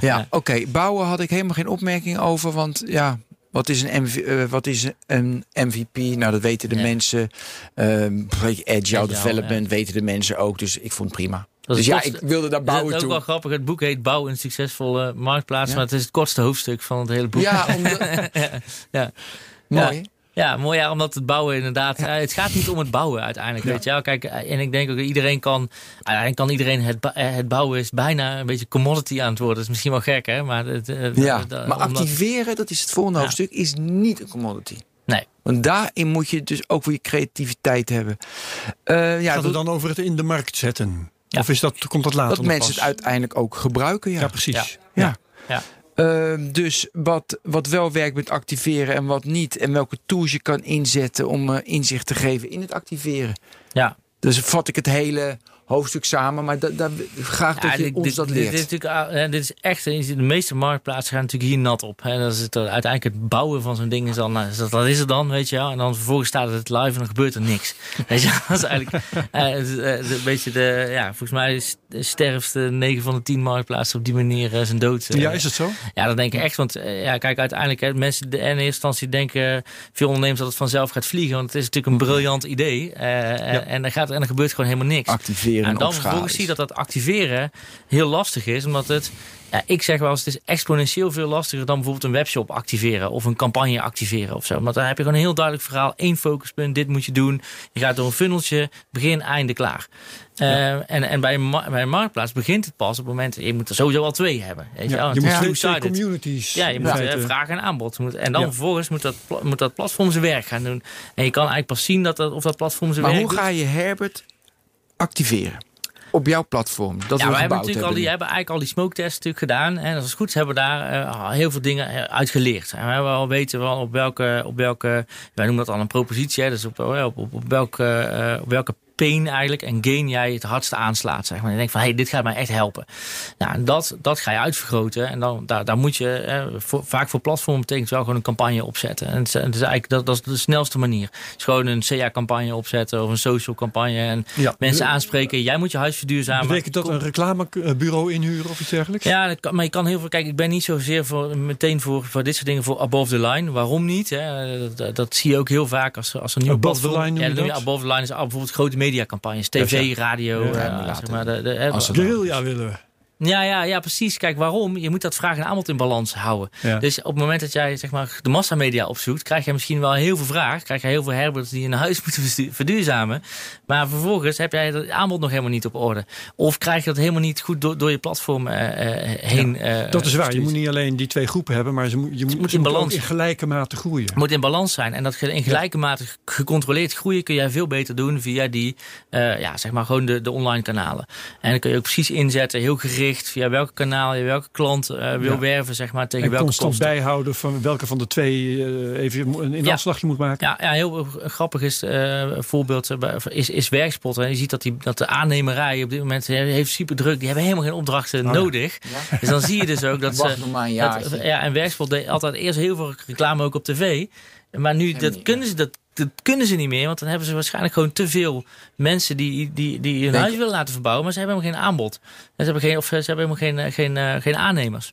Ja, Ja. oké. Bouwen had ik helemaal geen opmerking over. Want ja, wat is een, MV, eh, wat is een MVP? Nou, dat weten de Ja. mensen. Ehm agile, Agile, development weten de mensen ook. Dus ik vond het prima. Dus is ja, het ik wilde daar Dat is bouwen ook wel toe. grappig. Het boek heet Bouw een succesvolle marktplaats. Ja. Maar het is het kortste hoofdstuk van het hele boek. Ja, omdat, ja. mooi. Ja, mooi ja, omdat het bouwen inderdaad. eh, het gaat niet om het bouwen uiteindelijk. Ja. Weet je wel. Kijk, eh, en ik denk ook dat iedereen kan. Uiteindelijk kan iedereen het, eh, het bouwen is bijna een beetje commodity aan het worden. Dat is misschien wel gek, hè? Maar, het, eh, Ja, dat- maar omdat- activeren, dat is het volgende Ja. hoofdstuk, is niet een commodity. Nee. Want daarin moet je dus ook weer je creativiteit hebben. Eh, ja, Gaat het dan over het in de markt zetten? Ja. Of is dat, komt dat later dat mensen pas? het uiteindelijk ook gebruiken. Ja, Ja, precies. Ja. Ja. Ja. Ehm, dus wat, wat wel werkt met activeren en wat niet. En welke tools je kan inzetten om eh, inzicht te geven in het activeren. Ja, Dus vat ik het hele hoofdstuk samen. Maar da, da, graag dat Ja, je dit- ons dit, dat dit- leert. Dit, is natuurlijk, ah, eh, dit is echt, eh, de meeste marktplaatsen gaan natuurlijk hier nat op. En dat is het, eh, uiteindelijk het bouwen van zo'n ding is dan, nou, dat, dat is het dan, weet je wel. En dan vervolgens staat het live en dan gebeurt er niks. Weet je, dat is eigenlijk eh, is, eh, een beetje de, ja, volgens mij is sterfste 9 van de 10 marktplaatsen op die manier eh, zijn dood. eh. Ja, is het zo? Ja, dat denk ik echt. Want eh, ja, kijk, uiteindelijk, hè, mensen de, in eerste instantie denken veel ondernemers dat het vanzelf gaat vliegen. Want het is natuurlijk een briljant idee. eh, en, en, er gaat, en er gebeurt gewoon helemaal niks. Activeren en, dan vervolgens zie je dat dat activeren heel lastig is. Omdat het, ja, ik zeg wel eens, het is exponentieel veel lastiger dan bijvoorbeeld een webshop activeren. Of een campagne activeren of zo. Want daar heb je gewoon een heel duidelijk verhaal. één focuspunt, dit moet je doen. Je gaat door een funneltje, begin, einde, klaar. Eh, en, en bij, een bij een marktplaats begint het pas op het moment... Je moet er sowieso al twee hebben. Weet je. Ja, je moet twee, communities. Ja, je moet eh, vraag en aanbod. Moet- En dan vervolgens moet dat, moet dat platform zijn werk gaan doen. En je kan eigenlijk pas zien dat dat, of dat platform zijn Maar werk hoe doet. ga je Herbert activeren? Op jouw platform, dat ja, we hebben natuurlijk al die, hebben eigenlijk al die smoke tests natuurlijk gedaan. En als het goed is, hebben we daar eh, heel veel dingen eh, uit geleerd. En we hebben al weten wel op welke, op welke, wij noemen dat al een propositie. Hè, dus op, op, op, op welke, eh, op welke pain eigenlijk en gain jij het hardste aanslaat. Zeg maar. Je denkt van, hey, dit gaat mij echt helpen. Nou, en dat, dat ga je uitvergroten. En dan, daar, daar moet je, eh, voor, vaak voor platformen betekent wel gewoon een campagne opzetten. En het is, het is eigenlijk, dat, dat is de snelste manier. Is gewoon een CA-campagne opzetten of een social campagne. En Ja. mensen aanspreken, jij moet je huis verduurzamen. Betekent dat een reclamebureau inhuren of iets dergelijks? Ja, kan, maar je kan heel veel. Kijk, ik ben niet zozeer voor, meteen voor, voor dit soort dingen voor above the line. Waarom niet? Hè? Dat, dat zie je ook heel vaak als, als er nieuwe Above the platform- line noem ja, je dat? je above the line is bijvoorbeeld grote mediacampagnes, tv, radio. Ja, eh, zeg maar, de, de, Guerrilla willen we. Ja, ja, ja, precies. Kijk, waarom? Je moet dat vraag en aanbod in balans houden. Ja. Dus op het moment dat jij zeg maar, de massamedia opzoekt, krijg je misschien wel heel veel vraag. Krijg je heel veel herberts die een huis moeten verduurzamen. Maar vervolgens heb jij het aanbod nog helemaal niet op orde. Of krijg je dat helemaal niet goed door, door je platform eh, eh, heen. eh, Dat is waar. Je moet niet alleen die twee groepen hebben, maar ze moet, je moet, moet in balans. in gelijke mate groeien. Het moet in balans zijn. En dat in gelijke mate gecontroleerd groeien kun jij veel beter doen via die, ja, zeg maar gewoon de, de online kanalen. En dan kun je ook precies inzetten, heel gericht, via welke kanaal je welke klant eh, wil Ja. werven, zeg maar, tegen En welke constant kosten. bijhouden van welke van de twee eh, even een Ja. inafslagje moet maken. Ja, ja, heel grappig is eh, voorbeeld eh, is, is Werkspot. En je ziet dat, die, dat de aannemerij op dit moment eh, heeft super druk. Die hebben helemaal geen opdrachten ja. nodig. Dus dan zie je dus ook dat ze... Wacht nog maar een dat- jaartje. ja, en Werkspot deed altijd eerst heel veel reclame ook op tv. Maar nu, dat kunnen ze... Dat, dat kunnen ze niet meer, want dan hebben ze waarschijnlijk gewoon te veel mensen die, die, die hun Denk- huis willen laten verbouwen, maar ze hebben helemaal geen aanbod. En ze hebben geen, of ze hebben helemaal geen, eh, geen, eh, geen aannemers.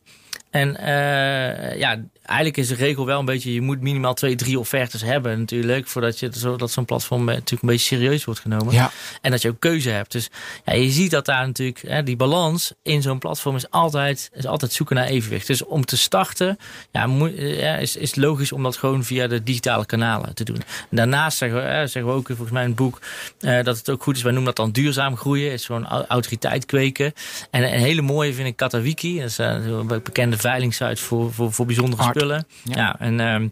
En eh, ja, eigenlijk is de regel wel een beetje, je moet minimaal twee, drie offertes hebben natuurlijk, voordat je zo, dat zo'n platform eh, natuurlijk een beetje serieus wordt genomen. Ja. En dat je ook keuze hebt. Dus ja, je ziet dat daar natuurlijk, hè, die balans in zo'n platform is altijd, is altijd zoeken naar evenwicht. Dus om te starten, ja, moet, eh, ja, is, is logisch om dat gewoon via de digitale kanalen te doen. Daarnaast zeggen we, hè, zeggen we ook volgens mij in het boek, eh, dat het ook goed is, wij noemen dat dan duurzaam groeien, is gewoon au- autoriteit kweken. En een hele mooie vind ik Katawiki, dat is eh, een bekende veilingsite voor, voor, voor bijzondere Art. spullen. Ja. Ja, en ehm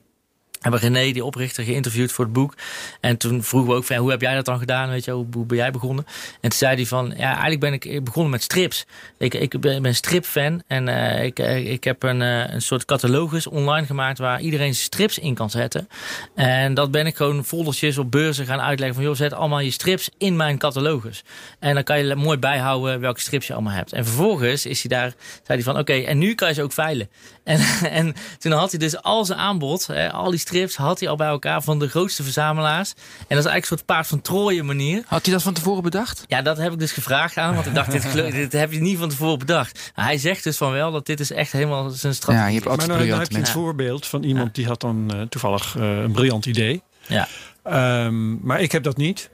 hebben René, die oprichter, geïnterviewd voor het boek. En toen vroegen we ook van, hoe heb jij dat dan gedaan? Weet je, hoe, ben jij begonnen? En toen zei hij van, ja, eigenlijk ben ik begonnen met strips. Ik, ik ben, ben stripfan en eh, ik, eh, ik heb een, eh, een soort catalogus online gemaakt waar iedereen strips in kan zetten. En dat ben ik gewoon foldertjes op beurzen gaan uitleggen van, joh, zet allemaal je strips in mijn catalogus. En dan kan je mooi bijhouden welke strips je allemaal hebt. En vervolgens is hij daar, zei hij van, oké, en nu kan je ze ook veilen. En, en toen had hij dus al zijn aanbod, al die strips, had hij al bij elkaar van de grootste verzamelaars. En dat is eigenlijk een soort paard van Troje manier. Had hij dat van tevoren bedacht? Ja, dat heb ik dus gevraagd aan hem, want ik dacht, dit, dit heb je niet van tevoren bedacht. Maar hij zegt dus van wel dat dit is echt helemaal zijn strategie. Ja, je hebt Maar nou, nou heb je een voorbeeld van iemand die had dan eh, toevallig eh, een briljant idee. Ja. Ehm, maar ik heb dat niet.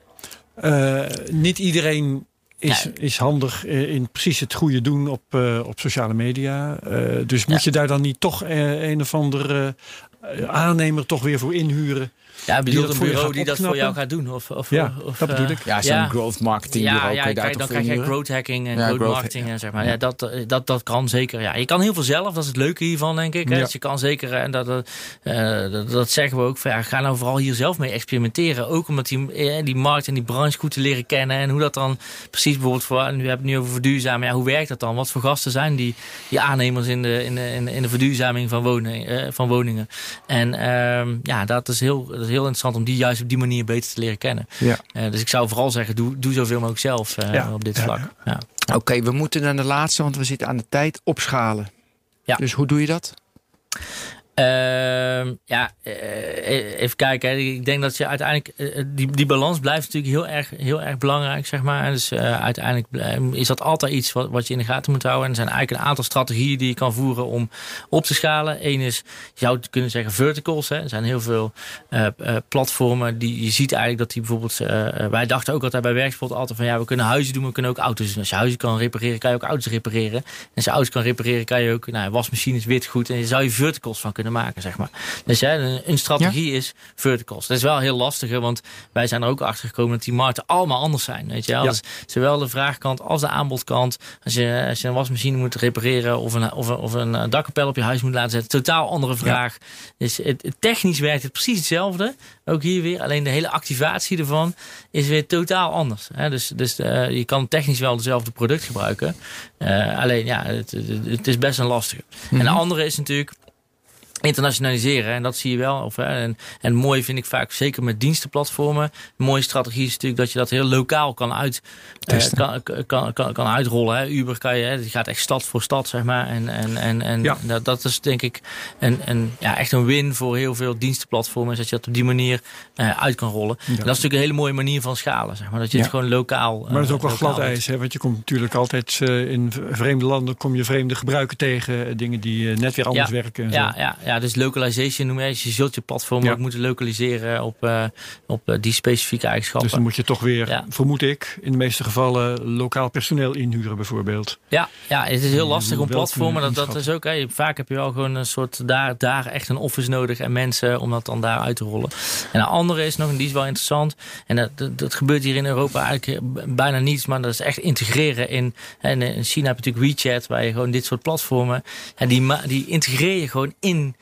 Eh, niet iedereen is, Ja. is handig in precies het goede doen op, eh, op sociale media. Eh, dus moet Ja. je daar dan niet toch een of andere eh, aannemer toch weer voor inhuren? Ja, dat een bureau die dat voor jou gaat doen? Of, of, Ja, of, dat bedoel eh, ik. Ja, zo'n Ja. growth marketing Ja, bureau ja, je toch dan krijg je growth hacking en growth growth marketing. En zeg maar. ja. dat, eh, dat, dat kan zeker. Ja. Je kan heel veel zelf, dat is het leuke hiervan, denk ik. Hè. Ja. Dus je kan zeker, en dat, dat, eh, dat, dat zeggen we ook, van, ja, ga nou vooral hier zelf mee experimenteren. Ook omdat die, die markt en die branche goed te leren kennen. En hoe dat dan precies bijvoorbeeld, voor, en nu hebben we het nu over verduurzamen. Ja, hoe werkt dat dan? Wat voor gasten zijn die, die aannemers in de, in de, in de, in de verduurzaming van, woning, eh, van woningen? En ehm, ja, dat is, heel, is heel interessant om die juist op die manier beter te leren kennen. Ja. Eh, dus ik zou vooral zeggen, doe, doe zoveel mogelijk zelf eh, Ja, op dit ja, vlak. Ja. Oké, we moeten naar de laatste, want we zitten aan de tijd opschalen. Ja. Dus hoe doe je dat? Ehm, ja, eh, even kijken. Ik denk dat je uiteindelijk... eh, die, die balans blijft natuurlijk heel erg, heel erg belangrijk, zeg maar. Dus eh, uiteindelijk is dat altijd iets wat, wat je in de gaten moet houden. En er zijn eigenlijk een aantal strategieën die je kan voeren om op te schalen. Eén is, je zou kunnen zeggen verticals. Hè. Er zijn heel veel eh, eh, platformen die je ziet eigenlijk dat die bijvoorbeeld... eh, eh, wij dachten ook altijd bij Werkspot altijd van... ja, we kunnen huizen doen, we kunnen ook auto's doen. Als je huizen kan repareren, kan je ook auto's repareren. En als je auto's kan repareren, kan je ook... Nou, wasmachines, wit goed. En je zou je verticals van kunnen maken, zeg maar. Dus hè, een, strategie is verticals. Dat is wel heel lastig, hè, want wij zijn er ook achter gekomen... dat die markten allemaal anders zijn, weet je wel. Ja. Dus zowel de vraagkant als de aanbodkant. Als je, als je een wasmachine moet repareren... of een, of een, of een eh, dakkapel op je huis moet laten zetten... totaal andere vraag. Dus het, technisch werkt het precies hetzelfde. Ook hier weer. Alleen de hele activatie ervan is weer totaal anders. Hè? Dus, dus eh, je kan technisch wel dezelfde product gebruiken. Eh, alleen ja, het, het, het is best een lastige. En de andere is natuurlijk internationaliseren. En dat zie je wel. Of, hè, en, en mooi vind ik vaak, zeker met dienstenplatformen. Een mooie strategie is natuurlijk dat je dat heel lokaal kan, uit, eh, kan, kan, kan, kan uitrollen. Hè. Uber kan je, hè, die gaat echt stad voor stad, zeg maar. En, en, en, en Ja. dat, dat is denk ik een, een, ja, echt een win voor heel veel dienstenplatformen. Is dat je dat op die manier eh, uit kan rollen. En dat is natuurlijk een hele mooie manier van schalen. Zeg maar. Dat je Ja. het gewoon lokaal. Maar dat is ook wel eh, glad ijs, hè? want je komt natuurlijk altijd eh, in vreemde landen kom je vreemde gebruiken tegen, eh, dingen die eh, net weer anders werken. En Ja, zo. ja, ja, dus localization noem je. Dus je zult je platform Ja. ook moeten lokaliseren op, eh, op eh, die specifieke eigenschappen. Dus dan moet je toch weer, Ja. vermoed ik, in de meeste gevallen lokaal personeel inhuren bijvoorbeeld. Ja, ja, het is heel lastig om platformen. Dat, dat is ook, hè, vaak heb je wel gewoon een soort daar, daar echt een office nodig en mensen om dat dan daar uit te rollen. En een andere is nog, en die is wel interessant. En dat, dat, dat gebeurt hier in Europa eigenlijk b- bijna niets, maar dat is echt integreren in. En in China heb je natuurlijk WeChat, waar je gewoon dit soort platformen. En die, die integreer je gewoon in.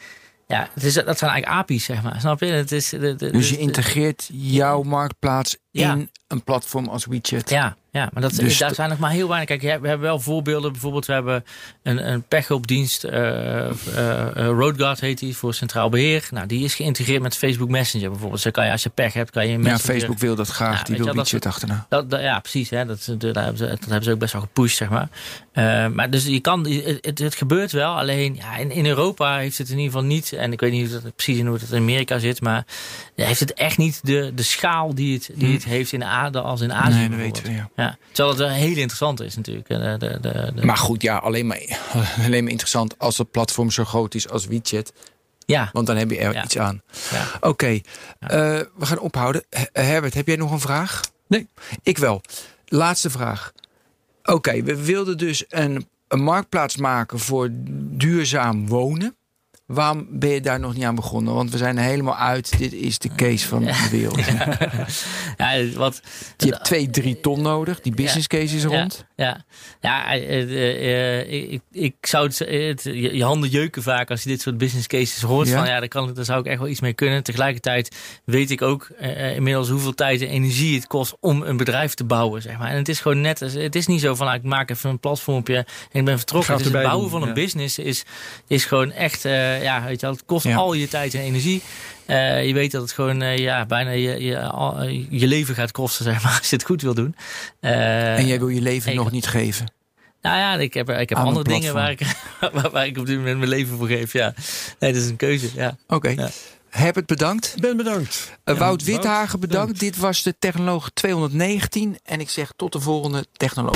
Ja, het is, dat zijn eigenlijk API's, zeg maar. Snap je? Het is, de, de- Dus je integreert jouw marktplaats Ja. in een platform als WeChat. Ja, ja maar dat, Dus daar zijn nog maar heel weinig. Kijk, we hebben wel voorbeelden. Bijvoorbeeld, we hebben een, een pechhulpdienst. eh eh, eh, Roadguard heet die, voor Centraal Beheer. Nou, die is geïntegreerd met Facebook Messenger bijvoorbeeld. Dus kan je, als je pech hebt, kan je in Ja, Messenger... Facebook wil dat graag. Die wil wel, dat WeChat achterna. Dat, dat- ja, precies. Hè. Dat, dat, hebben ze, dat hebben ze ook best wel gepusht, zeg maar. Maar dus je kan, het, het, gebeurt wel. Alleen ja, in, in Europa heeft het in ieder geval niet. En ik weet niet precies in hoe het in Amerika zit. Maar ja, heeft het echt niet de, de schaal die het, die het heeft in Azië als in Azië. Nee, dat weten we, ja. Ja, terwijl het wel heel interessant is natuurlijk. De, de, de, de- Maar goed, ja, alleen maar, alleen maar interessant als het platform zo groot is als WeChat. ja, Want dan heb je er Ja. iets aan. ja. Oké, eh, we gaan ophouden. Her- Herbert, heb jij nog een vraag? Nee. Ik wel. Laatste vraag. Oké, we wilden dus een, een marktplaats maken voor duurzaam wonen. Waarom ben je daar nog niet aan begonnen? Want we zijn er helemaal uit. Dit is de case van de wereld. ja wat, Je hebt twee, drie ton nodig. Die business case is rond. Ja, ja eh, eh, eh, ik, ik zou het, het- je, handen jeuken vaak als je dit soort business cases hoort. Ja. Van ja, daar, kan, ik- daar zou ik echt wel iets mee kunnen. Tegelijkertijd weet ik ook inmiddels hoeveel tijd en energie het kost om een bedrijf te bouwen. Zeg maar. En het is gewoon net, als- het is niet zo van nou, ik maak even een platformpje en ik ben vertrokken. Het, bouwen doen, van een business is, is gewoon echt, eh, ja, weet je wel, het kost Ja. al je tijd en energie. Eh, je weet dat het gewoon eh, ja, bijna je, je, al- je leven gaat kosten, zeg maar, als je het goed wil doen. Eh, En jij wil je leven ik- nog niet geven. nou ja, ik heb, ik heb andere dingen waar ik, waar, waar ik op dit moment mijn leven voor geef. Ja. Nee, dat is een keuze. Ja. Oké. Ja. Herbert, bedankt. Ben bedankt. Uh, Ja, Wout Withagen, bedankt. bedankt. Dit was de Technoloog 219. En ik zeg tot de volgende Technoloog.